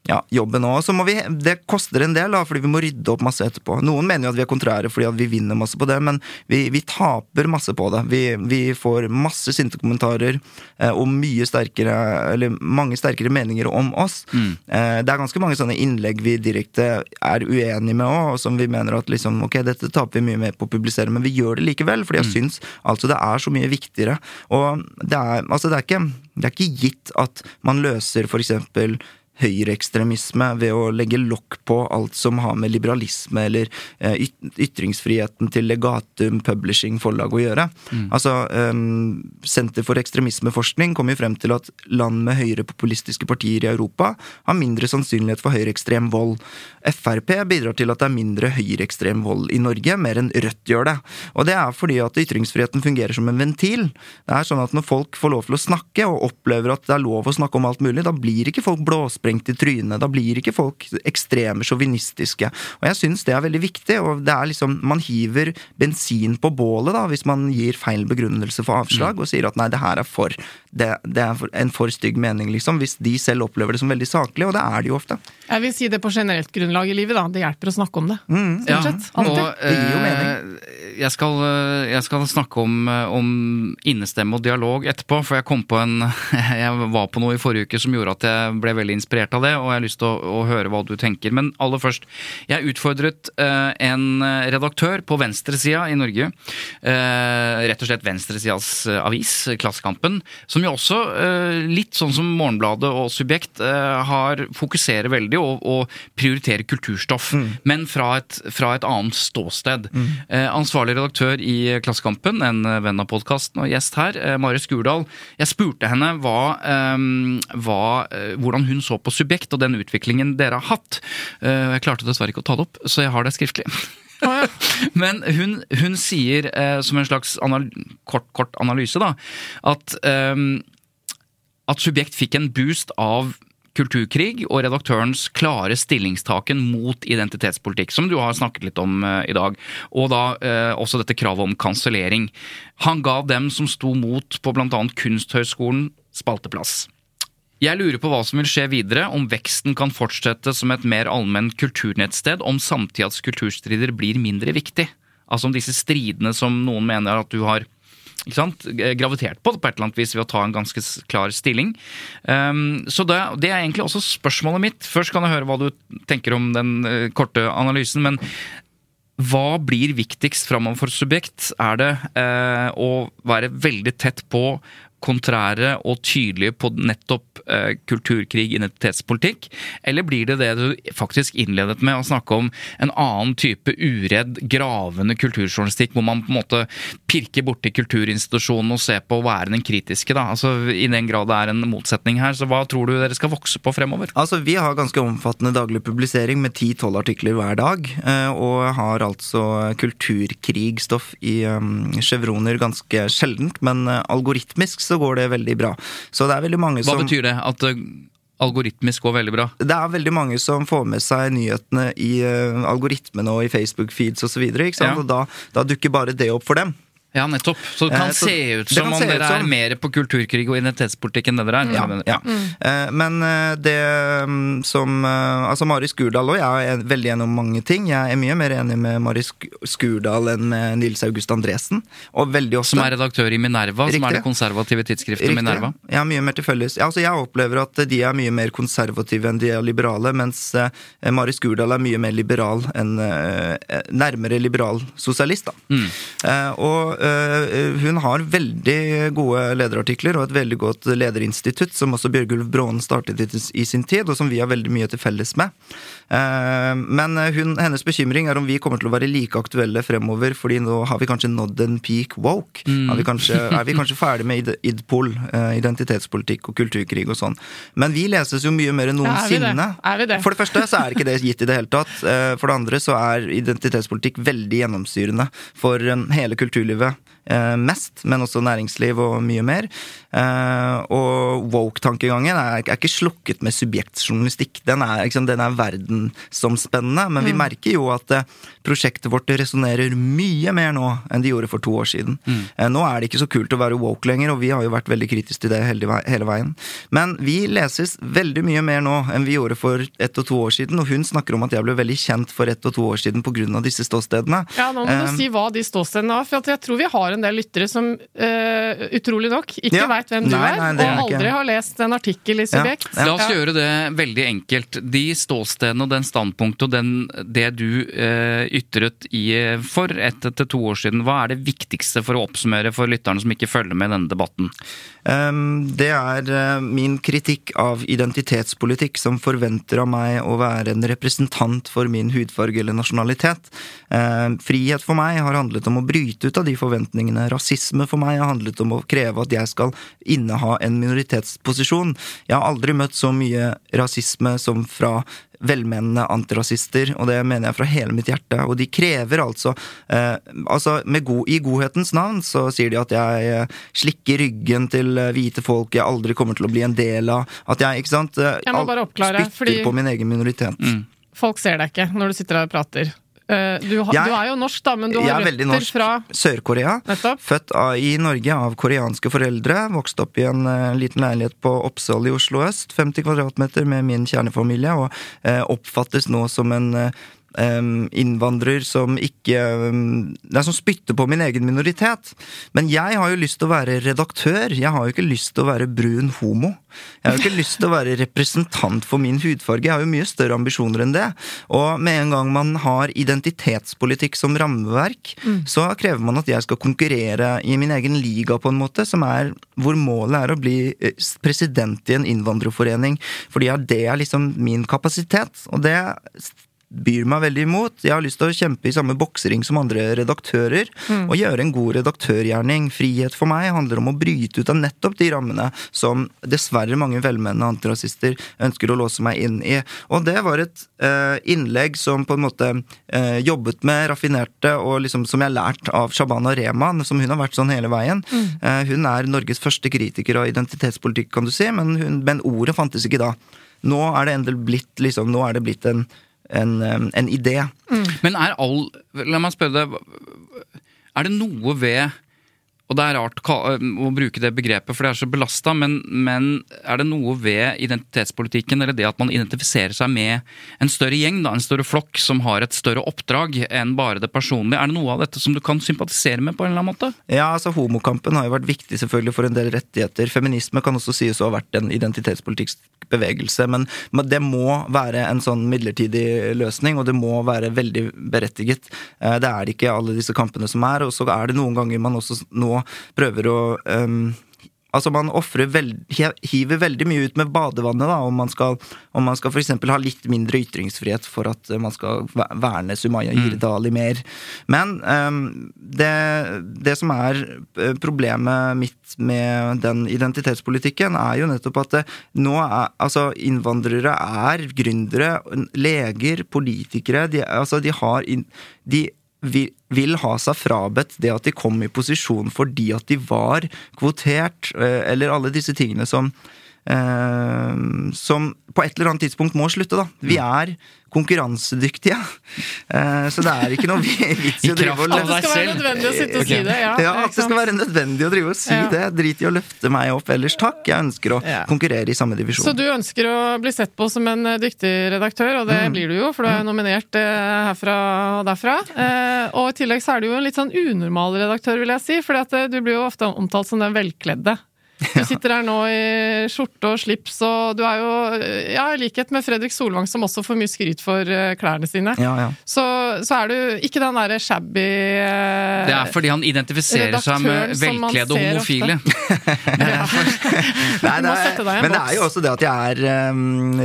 ja, jobben òg. Så må vi Det koster en del, da, fordi vi må rydde opp masse etterpå. Noen mener jo at vi er kontrære fordi at vi vinner masse på det, men vi, vi taper masse på det. Vi, vi får masse sinte kommentarer eh, og mye sterkere Eller mange sterkere meninger om oss. Mm. Eh, det er ganske mange sånne innlegg vi direkte er uenige med òg, som vi mener at liksom ok, dette taper vi mye mer på å publisere, men vi gjør det likevel, fordi jeg mm. syns altså det er så mye viktigere. Og det er, altså, det er ikke, det er ikke gitt at man løser eksempel høyreekstremisme ved å legge lokk på alt som har med liberalisme eller eh, ytringsfriheten til Legatum Publishing forlag å gjøre. Mm. Altså, um, Senter for ekstremismeforskning kom jo frem til at land med høyrepopulistiske partier i Europa har mindre sannsynlighet for høyreekstrem vold. Frp bidrar til at det er mindre høyreekstrem vold i Norge, mer enn Rødt gjør det. Og det er fordi at ytringsfriheten fungerer som en ventil. Det er sånn at Når folk får lov til å snakke, og opplever at det er lov å snakke om alt mulig, da blir ikke folk blåsprengt sprengt i trynet. Da blir ikke folk ekstreme sjåvinistiske. Og jeg syns det er veldig viktig. og det er liksom, Man hiver bensin på bålet da, hvis man gir feil begrunnelse for avslag mm. og sier at nei, det her er for det, det, er en for stygg mening, liksom. Hvis de selv opplever det som veldig saklig, og det er de jo ofte. Jeg vil si det på generelt grunnlag i livet, da. Det hjelper å snakke om det. Mm. Ja, og, det gir jo mening. Eh, jeg skal, eh, jeg skal snakke om, eh, om, innestemme og dialog etterpå, for jeg kom på en Jeg var på noe i forrige uke som gjorde at jeg ble veldig inspirert av det, og jeg har lyst til å, å høre hva du tenker. Men aller først, jeg utfordret eh, en redaktør på venstresida i Norge, Eh, rett og slett venstresidas avis, Klassekampen, som jo også, eh, litt sånn som Morgenbladet og Subjekt, har fokuserer veldig og, og prioriterer kulturstoff, mm. men fra et, fra et, annet ståsted. Mm. ansvarlig ansvarlig redaktør i Klassekampen, en venn av podkasten og gjest her, eh, Mari Skurdal. Jeg spurte henne hva, ehm, hva, eh, hvordan hun så på Subjekt og den utviklingen dere har hatt. Eh, jeg klarte dessverre ikke å ta det opp, så jeg har det skriftlig. Men hun, hun sier, som en slags anal kort, kort, analyse, da, at, um, at Subjekt fikk en boost av kulturkrig og redaktørens klare stillingstaken mot identitetspolitikk, som du har snakket litt om uh, i dag, og da uh, også dette kravet om kansellering. Han ga dem som sto mot på bl.a. Kunsthøgskolen, spalteplass. Jeg lurer på hva som vil skje videre, om veksten kan fortsette som et mer allmenn kulturnettsted, om samtidas kulturstrider blir mindre viktig. Altså om disse stridene som noen mener at du har ikke sant, gravitert på på et eller annet vis ved å ta en ganske klar stilling. Um, så det, det er egentlig også spørsmålet mitt. Først kan jeg høre hva du tenker om den uh, korte analysen. men hva blir viktigst framover for subjekt? Er det eh, å være veldig tett på kontrære og tydelige på nettopp eh, kulturkrig, identitetspolitikk? Eller blir det det du faktisk innledet med å snakke om, en annen type uredd, gravende kulturjournalistikk, hvor man på en måte pirker borti kulturinstitusjonen og ser på å være den kritiske, da? Altså, I den grad det er en motsetning her, så hva tror du dere skal vokse på fremover? Altså, Vi har ganske omfattende daglig publisering med 10-12 artikler hver dag. eh, Og har altså kulturkrigstoff i um, chevroner ganske sjeldent, men eh, algoritmisk så går det veldig bra. Så det er veldig mange som Hva betyr det? At eh, algoritmisk går veldig bra? det er veldig mange som får med seg nyhetene i eh, algoritmene og i Facebook-feeds osv. Ja. Ja. Og da, da dukker bare det opp for dem. Ja, nettopp. Så det kan Eh, så se ut som om dere er mer på kulturkrig og identitetspolitikk enn det dere er. Ja, ja. Mm. Eh, Men eh, det mm, som eh, Altså, Mari Skurdal og jeg er veldig enig om mange ting. Jeg er mye mer enig med Mari Sk- Skurdal enn med Nils August Andresen. Og veldig ofte Som er redaktør i Minerva, som er det konservative tidsskriftet Riktig. Minerva. Ja, mye mer til felles. Ja, Altså, jeg opplever at de er mye mer konservative enn de er liberale, mens eh, Mari Skurdal er mye mer liberal enn eh, Nærmere liberal sosialist, da. Mm. Eh, og hun har veldig gode lederartikler og et veldig godt lederinstitutt, som også Bjørgulf Brånen startet i sin tid, og som vi har veldig mye til felles med. Eh, men hun, hennes bekymring er om vi kommer til å være like aktuelle fremover, fordi nå har vi kanskje nådd en peak woke. Mm. Vi kanskje, er vi kanskje ferdig med idpol, eh, identitetspolitikk og kulturkrig og sånn. Men vi leses jo mye mer enn Ja, noensinne. Vi det? For det første så er ikke det gitt i det hele tatt. Eh, For det andre så er identitetspolitikk veldig gjennomsyrende for eh, hele kulturlivet. Eh, Mest, men også næringsliv og mye mer. Eh, Og woke-tankegangen er, er ikke slukket med subjektjournalistikk. Den er, liksom, den er verdensomspennende, men Mm. vi merker jo at eh, prosjektet vårt resonnerer mye mer nå enn de gjorde for to år siden. Mm. Eh, Nå er det ikke så kult å være woke lenger, og vi har jo vært veldig kritiske til det hele veien. Men vi leses veldig mye mer nå enn vi gjorde for ett og to år siden, og hun snakker om at jeg ble veldig kjent for ett og to år siden pga. disse ståstedene. Ja, nå må du du si hva de ståstedene er, for jeg tror vi har en del lyttere som uh, utrolig nok ikke Ja. veit hvem du Nei, nei, er og ikke- aldri har lest en artikkel i Subjekt. Ja. La oss gjøre det veldig enkelt. De ståstedene og den standpunktet og den, det du eh, ytret i eh, for ett til to år siden, hva er det viktigste for å oppsummere for lytterne som ikke følger med i denne debatten? Um, Det er uh, min kritikk av identitetspolitikk som forventer av meg å være en representant for min hudfarge eller nasjonalitet. Um, Frihet for meg har handlet om å bryte ut av de forventningene. Rasisme for meg har handlet om å kreve at jeg skal inneha en minoritetsposisjon. Jeg har aldri møtt så mye rasisme som fra velmenende antirasister, og det mener jeg fra hele mitt hjerte. Og de krever altså eh, Altså, med god, i godhetens navn så sier de at jeg eh, slikker ryggen til eh, hvite folk jeg aldri kommer til å bli en del av. At jeg, ikke sant eh, Jeg må bare oppklare, Spytter fordi- på min egen minoritet. Folk ser deg ikke når du sitter der og prater. Eh, du, har- Jeg- du er jo norsk, da, men du har er røtter norsk. fra Sør-Korea. Født av, i Norge av koreanske foreldre. Vokst opp i en uh, liten leilighet på Oppsal i Oslo øst. 50 kvadratmeter med min kjernefamilie. Og uh, oppfattes nå som en em, innvandrer som ikke Nei, som spytter på min egen minoritet. Men jeg har jo lyst til å være redaktør. Jeg har jo ikke lyst til å være brun homo. Jeg har jo ikke lyst til å være representant for min hudfarge. Jeg har jo mye større ambisjoner enn det. Og med en gang man har identitetspolitikk som rammeverk, så krever man at jeg skal konkurrere i min egen liga, på en måte, som er hvor målet er å bli eh, president i en innvandrerforening. Fordi det er liksom min kapasitet. Og det byr meg veldig imot. Jeg har lyst til å kjempe i samme boksering som andre redaktører, og gjøre en god redaktørgjerning. Frihet for meg handler om å bryte ut av nettopp de rammene som dessverre mange velmenende antirasister ønsker å låse meg inn i. Og det var et uh, innlegg som på en måte uh, jobbet med raffinerte, og liksom som jeg har lært av Shabana Rehman, som hun har vært sånn hele veien. Eh, hun er Norges første kritiker av identitetspolitikk, kan du si, men, hun, men ordet fantes ikke da. Nå er det endelig blitt, liksom, nå er det blitt en en, en idé. Men er all La meg spørre deg Er det noe ved og det er rart å bruke det begrepet, for det er så belasta, men, men er det noe ved identitetspolitikken, eller det at man identifiserer seg med en større gjeng, da, en større flokk, som har et større oppdrag enn bare det personlige, er det noe av dette som du kan sympatisere med på en eller annen måte? Ja, altså Homokampen har jo vært viktig selvfølgelig for en del rettigheter. Feminisme kan også sies å ha vært en identitetspolitisk bevegelse, men men det må være en sånn midlertidig løsning, og det må være veldig berettiget. Eh, Det er det ikke alle disse kampene som er, og så er det noen ganger man også nå prøver å um, Altså Man offrer veld, hiver veldig mye ut med badevannet da, om man skal, om man skal eksempel ha litt mindre ytringsfrihet for at eh, man skal ve- verne Sumaya Jirdali mer. Men um, det, det som er eh, problemet mitt med den identitetspolitikken, er jo nettopp at det, nå er, altså innvandrere er gründere, leger, politikere. De, altså de har in, de vil, ha seg frabedt det at de kom i posisjon fordi at de var kvotert, eh, eller alle disse tingene som som på et eller annet tidspunkt må slutte, da. Vi er konkurransedyktige. Eh, så det er ikke noe vits i å drive og løfte At det skal være nødvendig å sitte og si det. Ja, ja, at det skal være nødvendig å drive og si Ja. det. Drit i å løfte meg opp ellers, takk. Jeg ønsker å Ja. konkurrere i samme divisjon. Så du ønsker å bli sett på som en eh, dyktig redaktør, og det blir du jo, for du er nominert eh, herfra og derfra. Eh, Og i tillegg så er du jo en litt sånn unormal redaktør, vil jeg si, for du blir jo ofte omtalt som den velkledde. Du sitter her nå i skjorte og slips, og du er jo, ja, i likhet med Fredrik Solvang, som også får mye skryt for eh, klærne sine, Ja, ja. så, så er du ikke den derre shabby eh, Det er fordi han identifiserer seg med velkledde homofile. Nei, det er, men det er jo også det at jeg er um,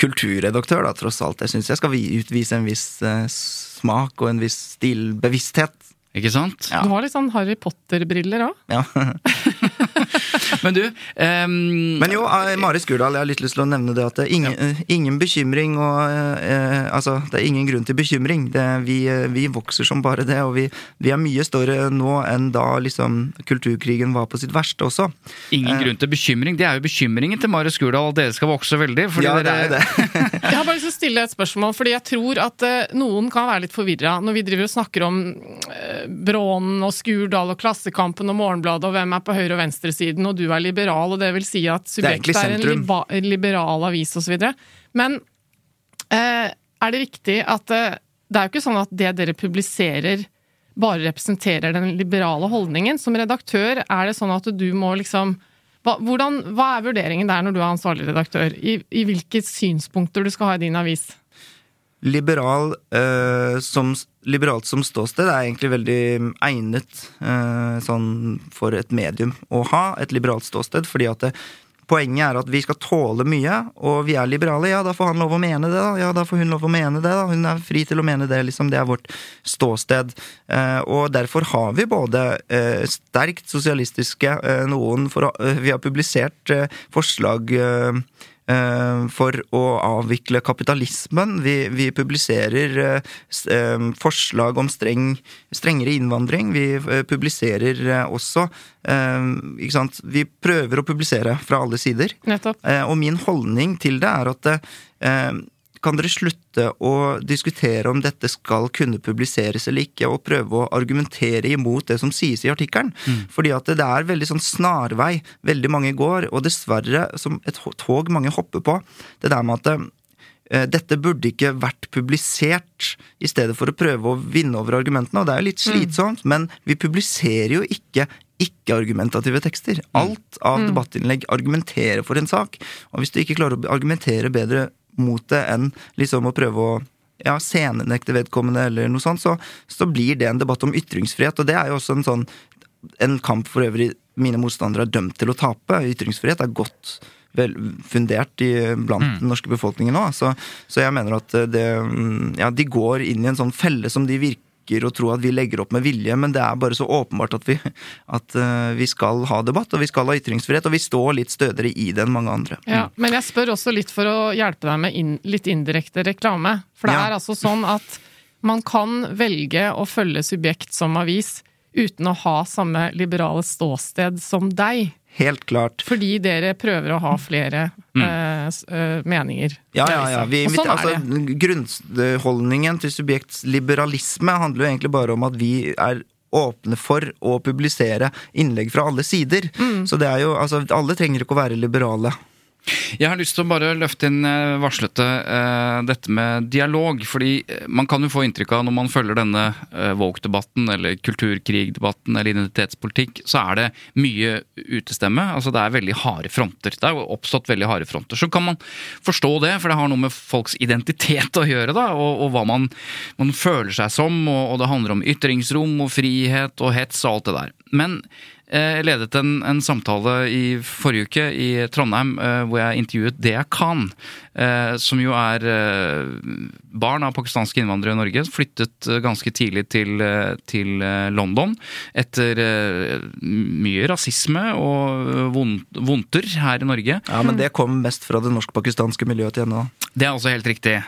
kulturredaktør, da, tross alt. Jeg syns jeg skal utvise en viss uh, smak og en viss stilbevissthet. Ikke sant? Ja. Du har litt sånn Harry Potter-briller òg. Ja. Men du um... Men jo, eh, Mari Skurdal, jeg har litt lyst til å nevne det at det er ingen, ja. ingen bekymring og eh, Altså, det er ingen grunn til bekymring. Det, vi, eh, vi vokser som bare det, og vi, vi er mye større nå enn da liksom kulturkrigen var på sitt verste også. ingen grunn til bekymring. Det er jo bekymringen til Marius Skurdal at dere skal vokse veldig. fordi Ja, det er jo det. Jeg har bare lyst til å stille et spørsmål, fordi jeg tror at eh, noen kan være litt forvirra når vi driver og snakker om eh, Brånen og Skurdal og Klassekampen og Morgenbladet og hvem er på høyre- og venstresiden, og du er liberal, og det vil si at er egentlig Subjekt er, en liberal avis osv. Men eh, er det riktig at eh, det er jo ikke sånn at det dere publiserer bare representerer den liberale holdningen. Som redaktør, er det sånn at du må liksom hva, hvordan, hva er vurderingen der når du er ansvarlig redaktør? I, I hvilke synspunkter du skal ha i din avis? Liberal, eh, som, liberalt som ståsted er egentlig veldig egnet eh, sånn for et medium å ha, et liberalt ståsted, fordi at det, Poenget er at vi skal tåle mye, og vi er liberale. Ja, da får han lov å mene det, da. Ja, da får hun lov å mene det, da. Hun er fri til å mene det, liksom. Det er vårt ståsted. Eh, og derfor har vi både eh, sterkt sosialistiske eh, noen for å, eh, Vi har publisert eh, forslag eh, for å avvikle kapitalismen. Vi, vi publiserer eh, eh, forslag om streng, strengere innvandring. Vi eh, publiserer eh, også eh, sant? Vi prøver å publisere fra alle sider. Nettopp. Eh, og min holdning til det er at eh, kan dere slutte å diskutere om dette skal kunne publiseres eller ikke, og prøve å argumentere imot det som sies i artikkelen? Fordi at det er veldig sånn snarvei veldig mange går, og dessverre som et tog mange hopper på. Det der med at eh, dette burde ikke vært publisert, i stedet for å prøve å vinne over argumentene. Og det er jo litt slitsomt, men vi publiserer jo ikke ikke-argumentative tekster. Alt av debattinnlegg argumenterer for en sak. Og hvis du ikke klarer å argumentere bedre mot det enn liksom å prøve å ja, scenenekte vedkommende eller noe sånt, så, så blir det en debatt om ytringsfrihet. Og det er jo også en sånn en kamp for øvrig mine motstandere er dømt til å tape. Ytringsfrihet er godt vel fundert i, blant den norske befolkningen nå. Så, så jeg mener at det, mm, ja, de går inn i en sånn felle som de virker å tro at vi legger opp med vilje, men det er bare så åpenbart at vi, at eh, vi skal ha debatt, og vi skal ha ytringsfrihet, og vi står litt stødigere i det enn mange andre. Ja, men jeg spør også litt for å hjelpe deg med inn, litt indirekte reklame. For det Ja. er altså sånn at man kan velge å følge Subjekt som avis uten å ha samme liberale ståsted som deg. Helt klart. Fordi dere prøver å ha flere mm. s- eh, meninger. Ja, ja, ja. Vi, sånn altså. Grunnholdningen til subjektsliberalisme handler jo egentlig bare om at vi er åpne for å publisere innlegg fra alle sider. Så det er jo, altså, alle trenger ikke å være liberale. Jeg har lyst til å bare løfte inn eh, varslete eh, dette med dialog. fordi eh, man kan jo få inntrykk av når man følger denne woke-debatten eller kulturkrig-debatten eller identitetspolitikk, så er det mye utestemme. Altså det er veldig harde fronter. Det er jo oppstått veldig harde fronter. Så kan man forstå det, for det har noe med folks identitet å gjøre, da, og, og hva man, man, føler seg som, og, og det handler om ytringsrom og frihet og hets og alt det der. Men jeg ledet en, en, samtale i forrige uke i Trondheim eh, hvor jeg intervjuet Dea Khan, eh, som jo er barn av pakistanske innvandrere i Norge. Flyttet ganske tidlig til, til London etter mye rasisme og vondter her i Norge. Ja, Men det kom mest fra det norsk-pakistanske miljøet til henne òg. Det er også helt riktig.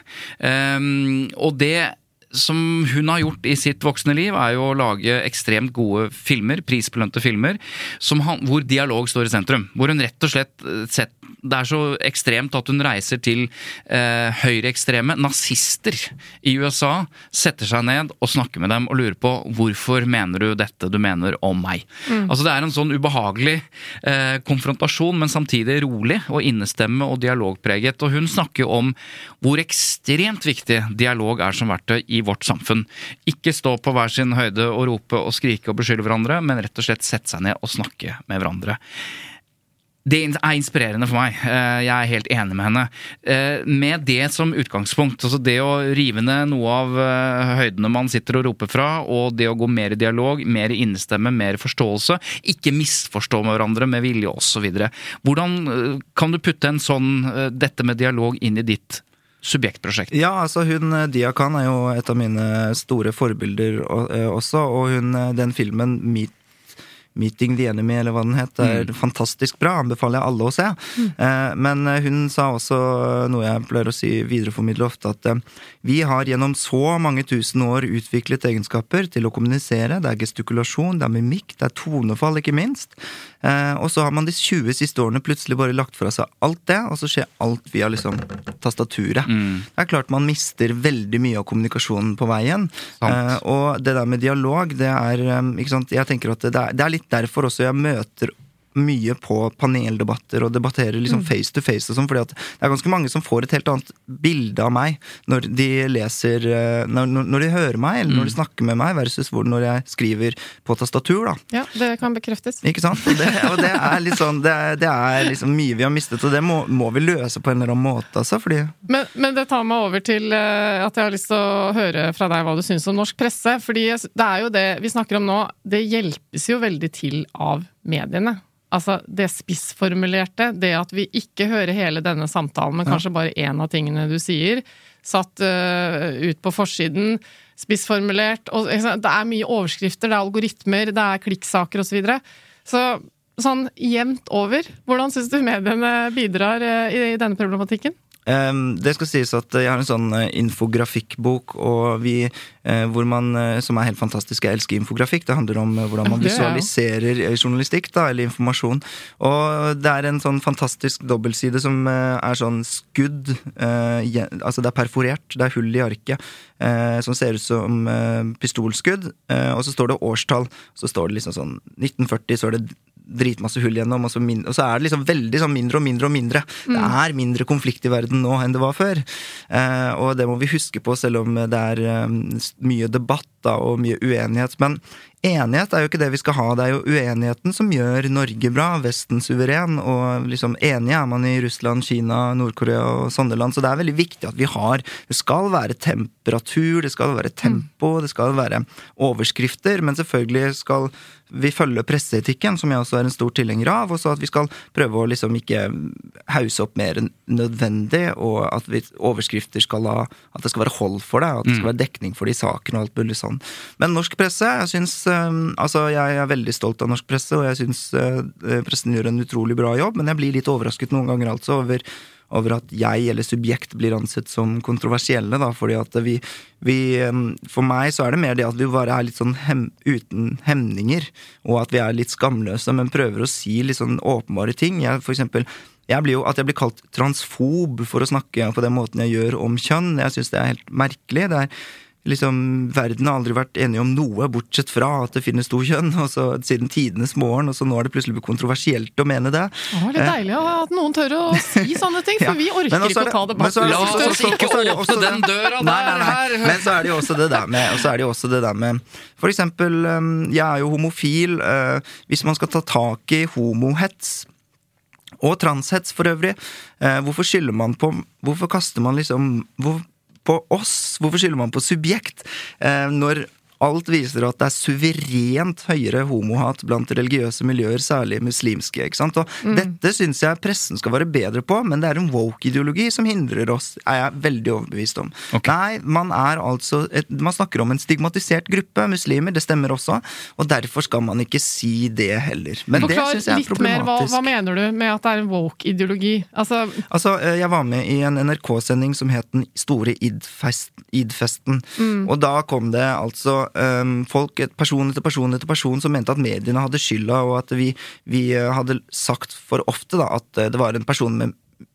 Um, og det som hun har gjort i sitt voksne liv, er jo å lage ekstremt gode filmer, prisbelønte filmer, han, hvor dialog står i sentrum. Hvor hun rett og slett setter sett, Det er så ekstremt at hun reiser til eh, høyreekstreme nazister i USA, setter seg ned og snakker med dem og lurer på hvorfor mener du dette du mener om meg. Mm. Altså Det er en sånn ubehagelig eh, konfrontasjon, men samtidig rolig og innestemme og dialogpreget. Og hun snakker om hvor ekstremt viktig dialog er som verktøy i vårt samfunn. Ikke stå på hver sin høyde og rope og skrike og beskylde hverandre, men rett og slett sette seg ned og snakke med hverandre. Det er inspirerende for meg. Eh, jeg er helt enig med henne. Eh, med det som utgangspunkt, altså det å rive ned noe av eh, høydene man sitter og roper fra, og det å gå mer i dialog, mer innestemme, mer forståelse, ikke misforstå med hverandre med vilje osv. Hvordan kan du putte en sånn, dette med dialog inn i ditt subjektprosjekt? Ja, altså hun Dia Khan er jo et av mine store forbilder også, og hun, den filmen Meet 'Meeting the Enemy', eller hva den het. er mm. fantastisk bra. Anbefaler jeg alle å se. Mm. men hun sa også noe jeg pleier å si videreformidle ofte, at vi har gjennom så mange tusen år utviklet egenskaper til å kommunisere. Det er gestikulasjon, det er mimikk, det er tonefall, ikke minst. Eh, og så har man de 20 siste årene plutselig bare lagt fra seg alt det, og så skjer alt via liksom tastaturet. Mm. Det er klart man mister veldig mye av kommunikasjonen på veien. Eh, og det der med dialog, det er eh, ikke sant, Jeg tenker at det er, det er litt derfor også jeg møter mye på paneldebatter og debatterer liksom mm. face to face og sånn, fordi at det er ganske mange som får et helt annet bilde av meg når de leser eh, Når, når de hører meg, eller når de mm. snakker med meg, versus hvor når jeg skriver på tastatur, da. Ja, det kan bekreftes. Ikke sant? Og det, og det er sånn det er, det er, liksom mye vi har mistet, og det må, må, vi løse på en eller annen måte, altså, fordi men, men, det tar meg over til eh, at jeg har lyst til å høre fra deg hva du syns om norsk presse, fordi det er jo det vi snakker om nå, det hjelpes jo veldig til av mediene. Altså, det spissformulerte, det at vi ikke hører hele denne samtalen, men kanskje bare én av tingene du sier, satt uh, ut på forsiden, spissformulert og, Det er mye overskrifter, det er algoritmer, det er klikksaker osv. Så, videre. så sånn jevnt over, hvordan syns du mediene bidrar uh, i, i denne problematikken? Um, det skal sies at jeg har en sånn uh, infografikkbok og vi, hvor man, uh, som er helt fantastisk. Jeg elsker infografikk. Det handler om hvordan man visualiserer journalistikk da, eller informasjon. Og det er en sånn fantastisk dobbeltside som er sånn skudd Altså det er perforert, det er hull i arket, som ser ut som pistolskudd. og så står det årstall. Så står det liksom sånn 1940, så er det dritmasse hull gjennom, og så, min, og så, er det liksom veldig sånn mindre og mindre og mindre. Mm. Det er mindre konflikt i verden nå enn det var før. Eh, og det må vi huske på, selv om det er um, mye debatt da, og mye uenighet. Men enighet er jo ikke det vi skal ha, det er jo uenigheten som gjør Norge bra, Vesten suveren. Og liksom enige er man i Russland, Kina, Nord-Korea og sånne land. Så det er veldig viktig at vi har Det skal være temperatur, det skal være tempo, det skal være overskrifter, men selvfølgelig skal vi følge presseetikken, som jeg også er en stor tilhenger av, og så at vi skal prøve å liksom ikke hause opp mer enn nødvendig, og at vi, overskrifter skal ha At det skal være hold for det, at det skal mm. være dekning for de sakene og alt mulig sånn. Men norsk presse, jeg syns Altså, jeg er veldig stolt av norsk presse, og jeg syns uh, pressen gjør en utrolig bra jobb, men jeg blir litt overrasket noen ganger altså over over at jeg eller subjekt blir ansett som kontroversielle. da, fordi at vi, vi, For meg så er det mer det at vi bare er litt sånn hem, uten hemninger, og at vi er litt skamløse, men prøver å si litt sånn åpenbare ting. Jeg, for eksempel, jeg blir jo, At jeg blir kalt transfob for å snakke på den måten jeg gjør om kjønn, jeg syns det er helt merkelig. det er liksom, verden har aldri vært enige om noe, bortsett fra at det finnes to kjønn, og så siden tidenes morgen, og så nå er det plutselig blitt kontroversielt å mene det. Det er litt deilig at noen tør å si sånne ting, for Ja, vi orker men ikke å ta det- debatten. La oss ikke åpne den døra Nei, nei, der, nei. her. Men så er det jo også det der med, og så er det jo også det der med For eksempel, um, jeg er jo homofil. uh, Hvis man skal ta tak i homohets og transhets for øvrig. Eh, hvorfor skylder man på Hvorfor kaster man liksom hvor, på oss? Hvorfor skylder man på subjekt? Eh, når alt viser at det er suverent høyere homohat blant religiøse miljøer, særlig muslimske. ikke sant? Og Dette syns jeg pressen skal være bedre på, men det er en woke-ideologi som hindrer oss, er jeg veldig overbevist om. Okay. Nei, man er altså et, Man snakker om en stigmatisert gruppe, muslimer, det stemmer også, og derfor skal man ikke si det heller. Men det Forklar syns jeg er litt mer, hva, problematisk. hva mener du med at det er en woke-ideologi? Altså, Altså, eh, Jeg var med i en NRK-sending som het Den store id-fest- id-festen. Og da kom det altså eh, folk, person etter person etter person, som mente at mediene hadde skylda, og at vi, vi eh, hadde sagt for ofte da, at eh, det var en person med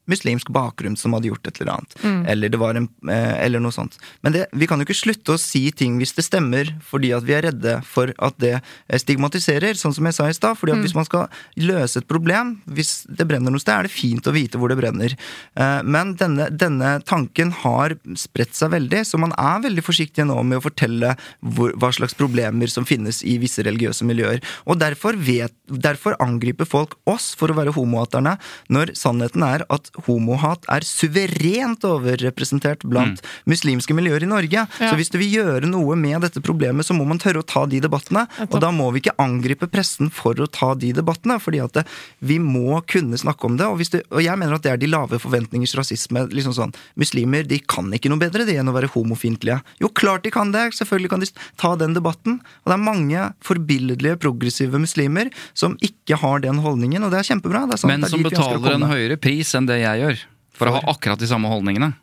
muslimsk bakgrunn som hadde gjort et eller annet. Eller, det var en, eh, eller noe sånt. Men det, vi kan jo ikke slutte å si ting hvis det stemmer, fordi at vi er redde for at det eh, stigmatiserer, sånn som jeg sa i stad. fordi at hvis man skal løse et problem, hvis det brenner noe sted, er det fint å vite hvor det brenner. Eh, Men denne, denne tanken har spredt seg veldig, så man er veldig forsiktig nå med å fortelle hvor, hva slags problemer som finnes i visse religiøse miljøer. Og derfor, vet, derfor angriper folk oss for å være homohaterne, når sannheten er at homohat er suverent overrepresentert blant muslimske miljøer i Norge. Ja. Så hvis du vil gjøre noe med dette problemet, så må man tørre å ta de debattene. Og da må vi ikke angripe pressen for å ta de debattene, fordi at det, vi må kunne snakke om det. Og, hvis det, og jeg mener at det er de lave forventningers rasisme. liksom sånn, Muslimer de kan ikke noe bedre det enn å være homofiendtlige. Jo, klart de kan det! Selvfølgelig kan de ta den debatten. Og det er mange forbilledlige, progressive muslimer som ikke har den holdningen, og det er kjempebra. Det er sant, Men det er som betaler en høyere pris enn det jeg gjør. For å ha akkurat de samme holdningene.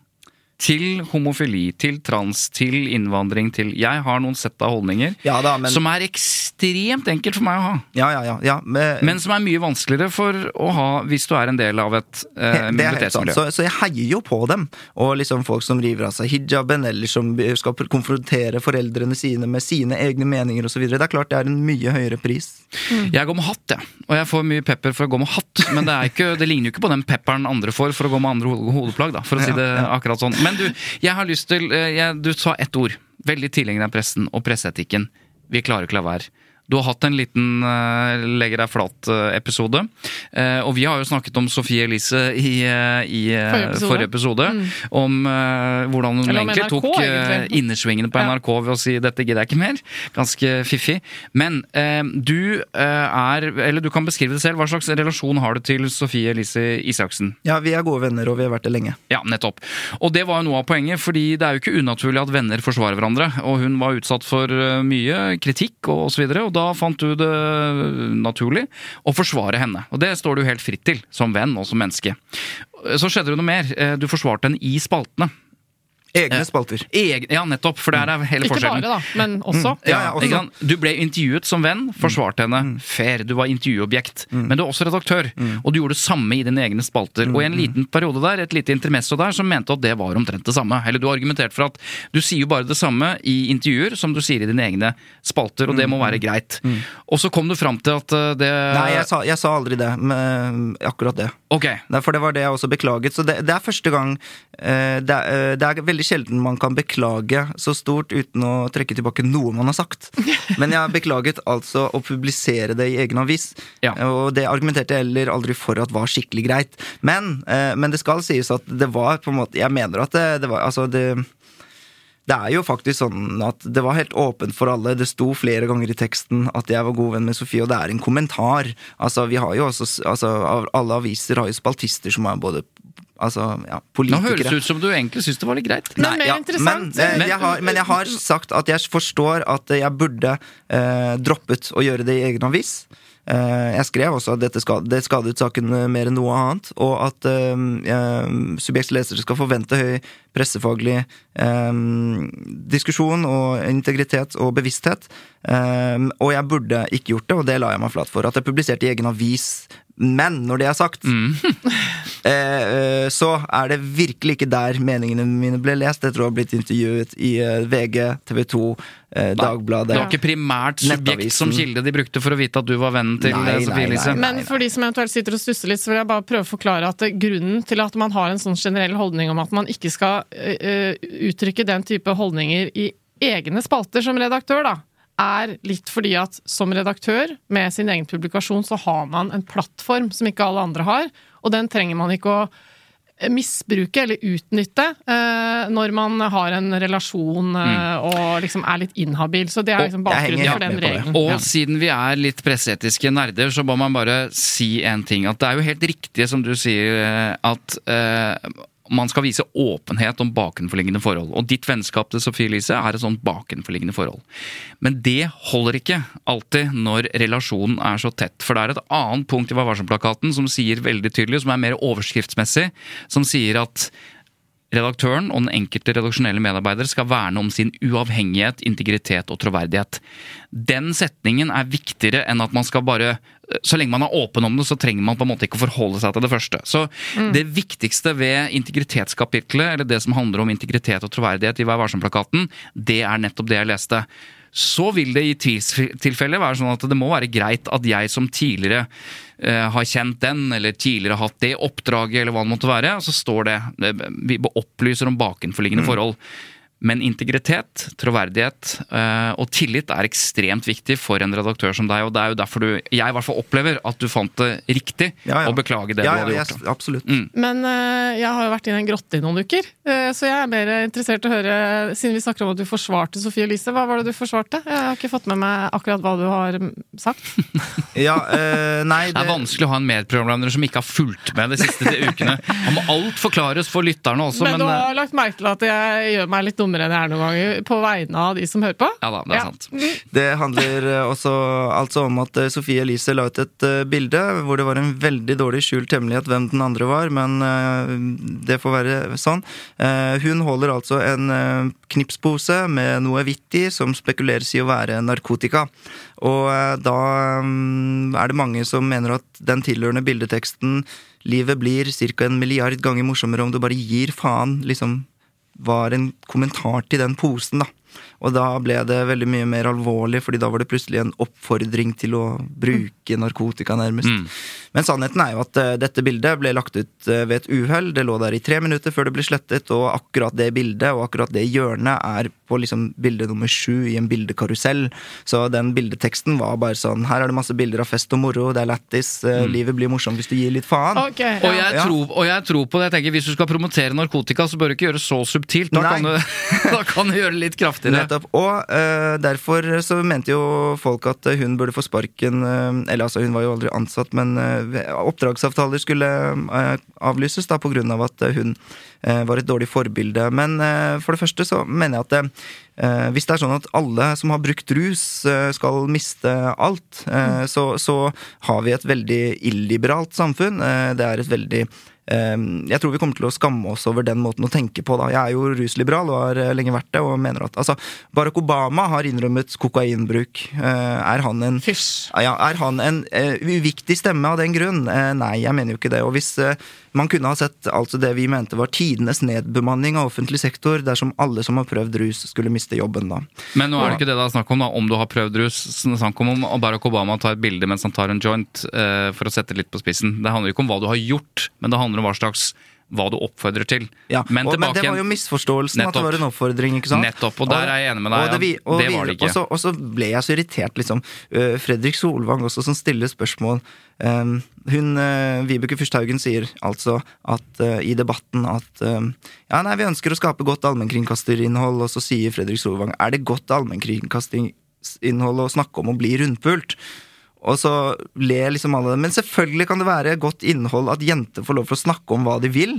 Til homofili, til trans, til innvandring, til Jeg har noen sett av holdninger Ja da, men, som er ekstremt enkelt for meg å ha. ja, ja, ja, ja, men, Men som er mye vanskeligere for å ha hvis du er en del av et eh, det helt sant. minoritetsmiljø. Så, så jeg heier jo på dem. Og liksom folk som river av seg hijaben, eller som skal konfrontere foreldrene sine med sine egne meninger osv. Det er klart det er en mye høyere pris. Jeg går med hatt, jeg. Og jeg får mye pepper for å gå med hatt. Men det, er ikke, det ligner jo ikke på den pepperen andre får for å gå med andre ho- hodeplagg, da. For å si det akkurat sånn. Men du, jeg har lyst til eh, jeg, Du sa ett ord. Veldig tilhenger av pressen og presseetikken. Vi klarer ikke la være. Du har hatt en liten uh, legger deg flat-episode. og vi har jo snakket om Sofie Elise i, uh, i eh, Forrige episode. forrige episode. Om eh, hvordan hun om egentlig NRK, tok eh, egentlig. innersvingene på Ja. NRK ved å si 'dette gidder jeg ikke mer'. Ganske fiffig. Men eh, du eh, er Eller du kan beskrive det selv. Hva slags relasjon har du til Sofie Elise Isaksen? Ja, vi er gode venner, og vi har vært det lenge. Ja, nettopp. Og det var jo noe av poenget, fordi det er jo ikke unaturlig at venner forsvarer hverandre. Og hun var utsatt for eh, mye kritikk og så videre, og da fant du det naturlig å forsvare henne. Og det står du helt fritt til, som venn og som menneske. Så skjedde det noe mer. Eh, Du forsvarte henne i spaltene. Egne Eh, spalter. Egen, ja, nettopp, for der er hele ikke forskjellen. bare, da, men også. Ja, ja, også. Du ble intervjuet som venn, forsvarte henne. Fair, du var intervjuobjekt. Men du er også redaktør, og du gjorde det samme i dine egne spalter. Og i en liten periode der, et lite intermesso der, som mente at det var omtrent det samme. Eller du har argumentert for at du sier jo bare det samme i intervjuer som du sier i dine egne spalter, og det må være greit. Og så kom du fram til at eh, det Nei, jeg sa, jeg sa aldri det. Men, akkurat det. Ok. For det var det jeg også beklaget. Så det, det er første gang eh, det, er, eh, det er veldig sjelden man kan beklage så stort uten å trekke tilbake noe man har sagt. Men jeg har beklaget altså å publisere det i egen avis. Ja. Og det argumenterte jeg heller aldri for at var skikkelig greit. Men, eh, men det skal sies at det var på en måte Jeg mener at det, det var Altså, det det er jo faktisk sånn at det var helt åpent for alle. Det sto flere ganger i teksten at jeg var god venn med Sofie, og det er en kommentar. Altså, vi har jo også altså, Alle aviser har jo spaltister som er både altså, ja, Nå høres det ut som du egentlig syns det var litt greit. Men ja. Men, eh, jeg har, men jeg har sagt at jeg forstår at jeg burde eh, droppet å gjøre det i egen avis. Eh, jeg skrev også at dette skal, det skadet saken mer enn noe annet, og at eh, eh, Subjekts lesere skal forvente høy pressefaglig eh, diskusjon og integritet og bevissthet. Eh, og jeg burde ikke gjort det, og det la jeg meg flat for. At jeg publiserte i egen avis. Men når det er sagt, eh, så er det virkelig ikke der meningene mine ble lest. Jeg tror jeg har blitt intervjuet i eh, VG, TV 2, eh, Dagbladet. Det var ikke primært subjekt som kilde de brukte for å vite at du var vennen til Nei, eh, Sofie Elise? Men for de som eventuelt sitter og stusser litt, så vil jeg bare prøve å forklare at eh, grunnen til at man har en sånn generell holdning om at man ikke skal eh, eh, uttrykke den type holdninger i egne spalter som redaktør, da, er litt fordi at som redaktør med sin egen publikasjon, så har man en plattform som ikke alle andre har, og den trenger man ikke å eh, misbruke eller utnytte eh, når man har en relasjon eh, og liksom er litt inhabil. Så det er liksom bakgrunnen for den regelen. Og Ja. siden vi er litt presseetiske nerder, så må man bare si en ting. At det er jo helt riktig som du sier, eh, at eh, man skal vise åpenhet om bakenforliggende forhold. Og ditt vennskap til Sophie Elise er et sånt bakenforliggende forhold. Men det holder ikke alltid når relasjonen er så tett. For det er et annet punkt i Vær varsom-plakaten som sier veldig tydelig, som er mer overskriftsmessig, som sier at Redaktøren og den enkelte redaksjonelle medarbeider skal verne om sin uavhengighet, integritet og troverdighet. Den setningen er viktigere enn at man skal bare Så lenge man er åpen om det, så trenger man på en måte ikke å forholde seg til det første. Så det viktigste ved integritetskapitlet, eller det som handler om integritet og troverdighet i Vær varsom-plakaten, det er nettopp det jeg leste. Så vil det i tvilstilfeller være sånn at det må være greit at jeg som tidligere eh, har kjent den, eller tidligere hatt det oppdraget, eller hva det måtte være, så står det eh, Vi opplyser om bakenforliggende forhold. Men integritet, troverdighet eh, og tillit er ekstremt viktig for en redaktør som deg, og det er jo derfor du Jeg i hvert fall opplever at du fant det riktig Ja, ja. beklage det ja, du hadde ja, gjort. jeg- absolutt. Men eh, jeg har jo vært i en grotte i noen uker, eh, så jeg er mer interessert i å høre Siden vi snakker om at du forsvarte Sofie Elise, hva var det du forsvarte? Jeg har ikke fått med meg akkurat hva du har mm, sagt. Ja, eh, nei, Det er vanskelig å ha en medprogramleder som ikke har fulgt med de siste ukene. Han må alt forklares for lytterne også, men, men, du har lagt merke til at jeg gjør meg litt dummere enn jeg er noen ganger, på vegne av de som hører på? Ja da, det er sant. Det handler eh, også altså om at eh, Sofie Elise la ut et eh, bilde hvor det var en veldig dårlig skjult hemmelighet hvem den andre var, men det får være sånn. Eh, Hun holder altså en knipspose med noe hvitt i som spekuleres i å være narkotika. Og da mm, er det mange som mener at den tilhørende bildeteksten 'Livet blir ca. en milliard ganger morsommere om du bare gir faen', liksom var en kommentar til den posen, da. Og da ble det veldig mye mer alvorlig, fordi da var det plutselig en oppfordring til å bruke narkotika, nærmest. Mm. Men sannheten er jo at uh, dette bildet ble lagt ut uh, ved et uhell. Det lå der i tre minutter før det ble slettet, og akkurat det bildet og akkurat det hjørnet er på liksom bilde nummer sju i en bildekarusell. Så den bildeteksten var bare sånn Her er det masse bilder av fest og moro, det er lættis, eh, livet blir morsomt hvis du gir litt faen. Ok, Og jeg, Ja. tror, og jeg tror på det. Jeg tenker Hvis du skal promotere narkotika, så bør du ikke gjøre det så subtilt. Da, Nei. kan du, da kan du gjøre det litt kraftigere. Nettopp. Og uh, derfor så mente jo folk at hun burde få sparken uh, Eller altså, hun var jo aldri ansatt, men uh, oppdragsavtaler skulle avlyses da på grunn av at hun var et dårlig forbilde. Men for det første så mener jeg at hvis det er sånn at alle som har brukt rus, skal miste alt, mm. så, så har vi et veldig illiberalt samfunn. Det er et veldig Jeg tror vi kommer til å skamme oss over den måten å tenke på. da. Jeg er jo rusliberal og har eh, lenge vært det, og mener at altså, Barack Obama har innrømmet kokainbruk. Eh, Er han en ja, Er han en eh, uviktig stemme av den grunn? Nei, jeg mener jo ikke det. Og hvis man kunne ha sett altså det vi mente var tidenes nedbemanning av offentlig sektor dersom alle som har prøvd rus, skulle miste jobben da. Men nå er det ikke det det er snakk om, da. Om du har prøvd rus. Snakk om om Barack Obama tar et bilde mens han tar en joint, eh, for å sette det litt på spissen. Det handler ikke om hva du har gjort, men det handler om hva slags hva du oppfordrer til. Ja, men og, men det var jo misforståelsen misforståelsen at det var en oppfordring. ikke sant? Nettopp, og der er jeg enig med deg, og det, og det var det ikke. Og så, og så ble jeg så irritert, liksom. Uh, Fredrik Solvang også, som stiller spørsmål. Um, hun, uh, Vibeke Fyrsthaugen sier altså at uh, i debatten at um, ja, nei, vi ønsker å skape godt allmennkringkasterinnhold, og så sier Fredrik Solvang er det godt allmennkringkasterinnhold å snakke om å bli rundpult? Og så ler liksom alle Men selvfølgelig kan det være godt innhold at jenter får lov til å snakke om hva de vil.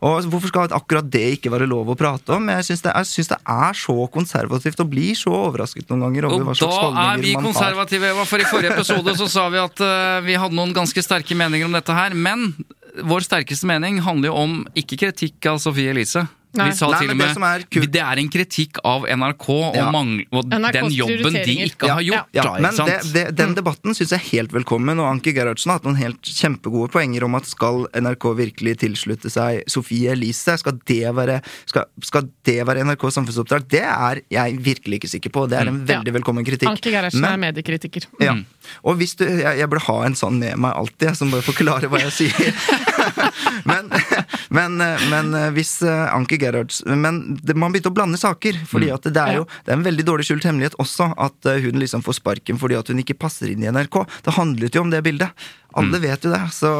Og hvorfor skal akkurat det ikke være lov å prate om? Jeg syns det, det er så konservativt og blir så overrasket noen ganger over hva slags da er vi konservative, Eva, for i forrige episode så sa vi at uh, vi hadde noen ganske sterke meninger om dette her. Men vår sterkeste mening handler jo om ikke kritikk av Sofie Elise, Nei. Vi sa Nei, til og men det med som er det er en kritikk av NRK og, Ja. mangl- og den jobben de ikke har gjort. Ja, da, men sant? det, det, den debatten syns jeg er helt velkommen, og Anki Gerhardsen har hatt noen helt kjempegode poenger om at skal NRK virkelig tilslutte seg Sofie Elise? Skal det være, skal, skal det være NRKs samfunnsoppdrag? Det er jeg virkelig ikke sikker på. Det er en veldig Ja. velkommen kritikk. Anki Gerhardsen Men- er mediekritiker. Ja. Og hvis du, jeg, jeg burde ha en sånn med meg alltid, jeg, som bare forklarer hva jeg sier. men, men, men hvis eh, Anki Gerhardsen Men det, man begynte å blande saker. fordi at det er jo det er en veldig dårlig skjult hemmelighet også at eh, hun liksom får sparken fordi at hun ikke passer inn i NRK. Det handlet jo om det bildet. Alle vet jo det. Så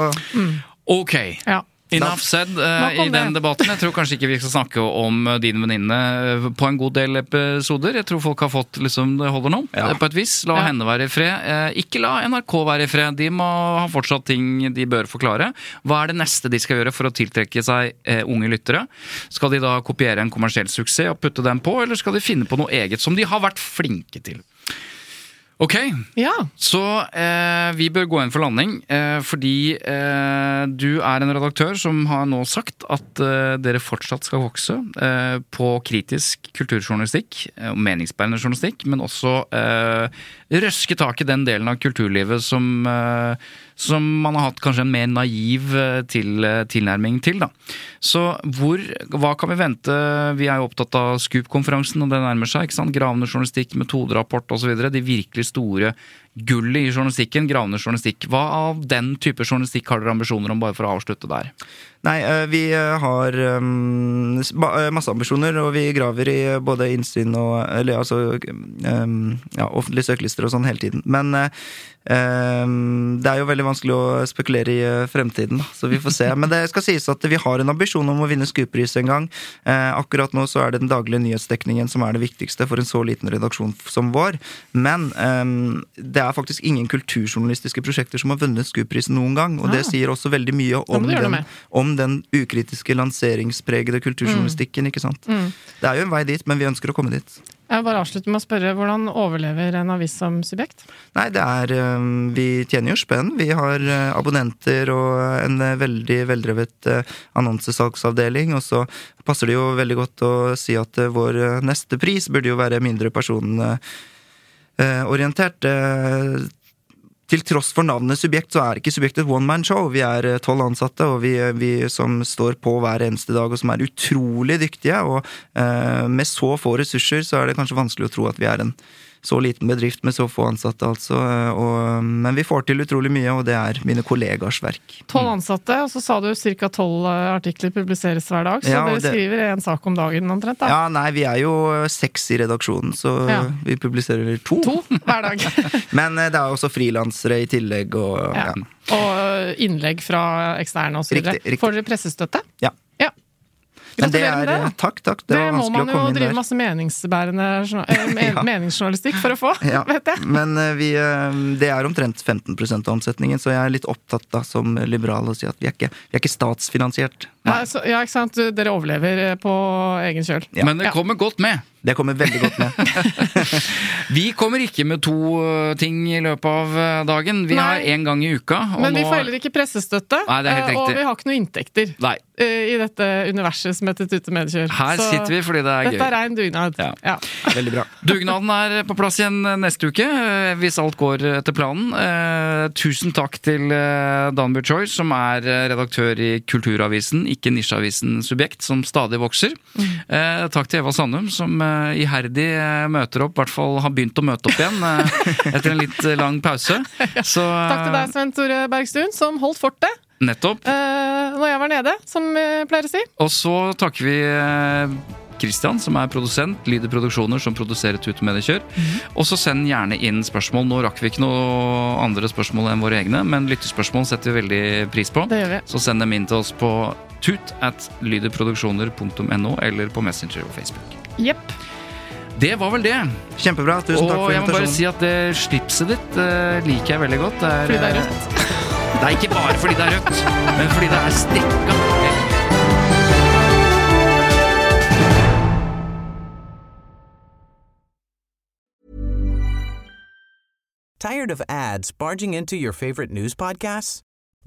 Ok. Ja. Enough said eh, i den debatten. Jeg tror kanskje ikke vi skal snakke om eh, din venninne eh, på en god del episoder. Jeg tror folk har fått liksom det holder nå, Ja. på et vis. La Ja. henne være i fred. Eh, Ikke la NRK være i fred. De må ha fortsatt ting de bør forklare. Hva er det neste de skal gjøre for å tiltrekke seg eh, unge lyttere? Skal de da kopiere en kommersiell suksess og putte den på, eller skal de finne på noe eget som de har vært flinke til? Ok, ja. så eh, vi bør gå inn for landing, eh, fordi eh, du er en redaktør som har nå sagt at eh, dere fortsatt skal vokse eh, på kritisk kulturjournalistikk eh, og meningsbærende journalistikk, men også eh, røske tak i den delen av kulturlivet som, eh, som man har hatt kanskje en mer naiv eh, til, eh, tilnærming til. Da. Så hvor, hva kan vi vente? Vi er jo opptatt av Scoop-konferansen, og det nærmer seg. ikke sant? Gravende journalistikk, metoderapport osv. De virkelig store gullet i journalistikken. Gravende journalistikk. Hva av den type journalistikk har dere ambisjoner om, bare for å avslutte der? Nei, eh, vi eh, har um, masse ambisjoner, og vi graver i både innsyn og Eller altså um, ja, offentlige søkelister og sånn hele tiden. Men um, det er jo veldig vanskelig å spekulere i eh, fremtiden, så vi får se. Men det skal sies at vi har en ambisjon om å vinne Skupris en gang. Eh, akkurat nå så er det den daglige nyhetsdekningen som er det viktigste for en så liten redaksjon som vår. Men um, det er faktisk ingen kulturjournalistiske prosjekter som har vunnet Skuprisen noen gang, og det Ah. sier også veldig mye om den, om den ukritiske lanseringspregede kulturjournalistikken. ikke sant? Mm. Det er jo en vei dit, men vi ønsker å komme dit. Jeg vil bare avslutte med å spørre hvordan overlever en avis som subjekt? Nei, det er Vi tjener jo spenn. Vi har øh, abonnenter og en øh, veldig veldrevet annonsesalgsavdeling. Og så passer det jo veldig godt å si at vår neste pris burde jo være mindre personorientert. Eh, til tross for navnet Subjekt, så er ikke Subjekt et one man show. Vi er eh, tolv ansatte, og vi, vi som står på hver eneste dag, og som er utrolig dyktige. Og eh, med så få ressurser, så er det kanskje vanskelig å tro at vi er en så liten bedrift med så få ansatte, altså. eh, Og, men vi får til utrolig mye, og det er mine kollegers verk. Tolv ansatte, og så sa du ca. tolv artikler publiseres hver dag. Så Ja, dere det- skriver en sak om dagen omtrent? da? Ja, nei, vi er jo seks i redaksjonen, så Ja. vi publiserer to. To hver dag. Men eh, det er også frilansere i tillegg, og Ja. Og innlegg fra eksterne osv. Får dere pressestøtte? Ja. Men det Gratulerer er, med det. Takk, takk. Det, Det, var må vanskelig man å jo komme inn drive der. masse meningsbærende journa- eh, men- Ja. meningsjournalistikk for å få, Ja, vet jeg. Men eh, vi, eh, det er omtrent 15 av omsetningen, så jeg er litt opptatt da, som liberal å si at vi er ikke, vi er ikke statsfinansiert. Ja, så, ja, ikke sant. Dere overlever eh, på egen kjøl. Ja. Men det Ja. kommer godt med. Det kommer veldig godt med. Vi kommer ikke med to uh, ting i løpet av uh, dagen. Vi Nei. har én gang i uka. Og Men vi nå... får heller ikke pressestøtte, Nei, det er helt eh, og vi har ikke noen inntekter Nei, eh, i dette universet som heter Tute Medkjør. her Så sitter vi fordi det er Dette er gøy. rein dugnad. Ja. Ja. Veldig bra. Dugnaden er på plass igjen neste uke, eh, hvis alt går etter planen. Eh, Tusen takk til Dan Danby Choi, som er eh, redaktør i Kulturavisen, ikke nisjeavisen Subjekt, som stadig vokser. Eh, Takk til Eva Sandum, som eh, iherdig eh, møter opp, i hvert fall har begynt å møte opp igjen eh, etter en litt eh, lang pause. Så, Takk til deg, Sven Tore Bergstuen, som holdt fortet Nettopp. eh, når jeg var nede, som vi pleier å si. Og så takker vi Kristian, Christian, som er produsent, Lyder Produksjoner, som produserer Tut Mediekjør. Og så send gjerne inn spørsmål. Nå rakk vi ikke noe andre spørsmål enn våre egne, men lyttespørsmål setter vi veldig pris på. Det gjør vi. Så send dem inn til oss på tut at lyderproduksjoner.no eller på Messenger og Facebook. Jepp. Det var vel det. Kjempebra. Tusen takk for invitasjonen. og jeg må bare si at det slipset ditt uh, liker jeg veldig godt. Det er, Fordi det er rødt. Det er ikke bare fordi det er rødt, men fordi det er strikka. Tired of ads barging into your favorite news podcasts?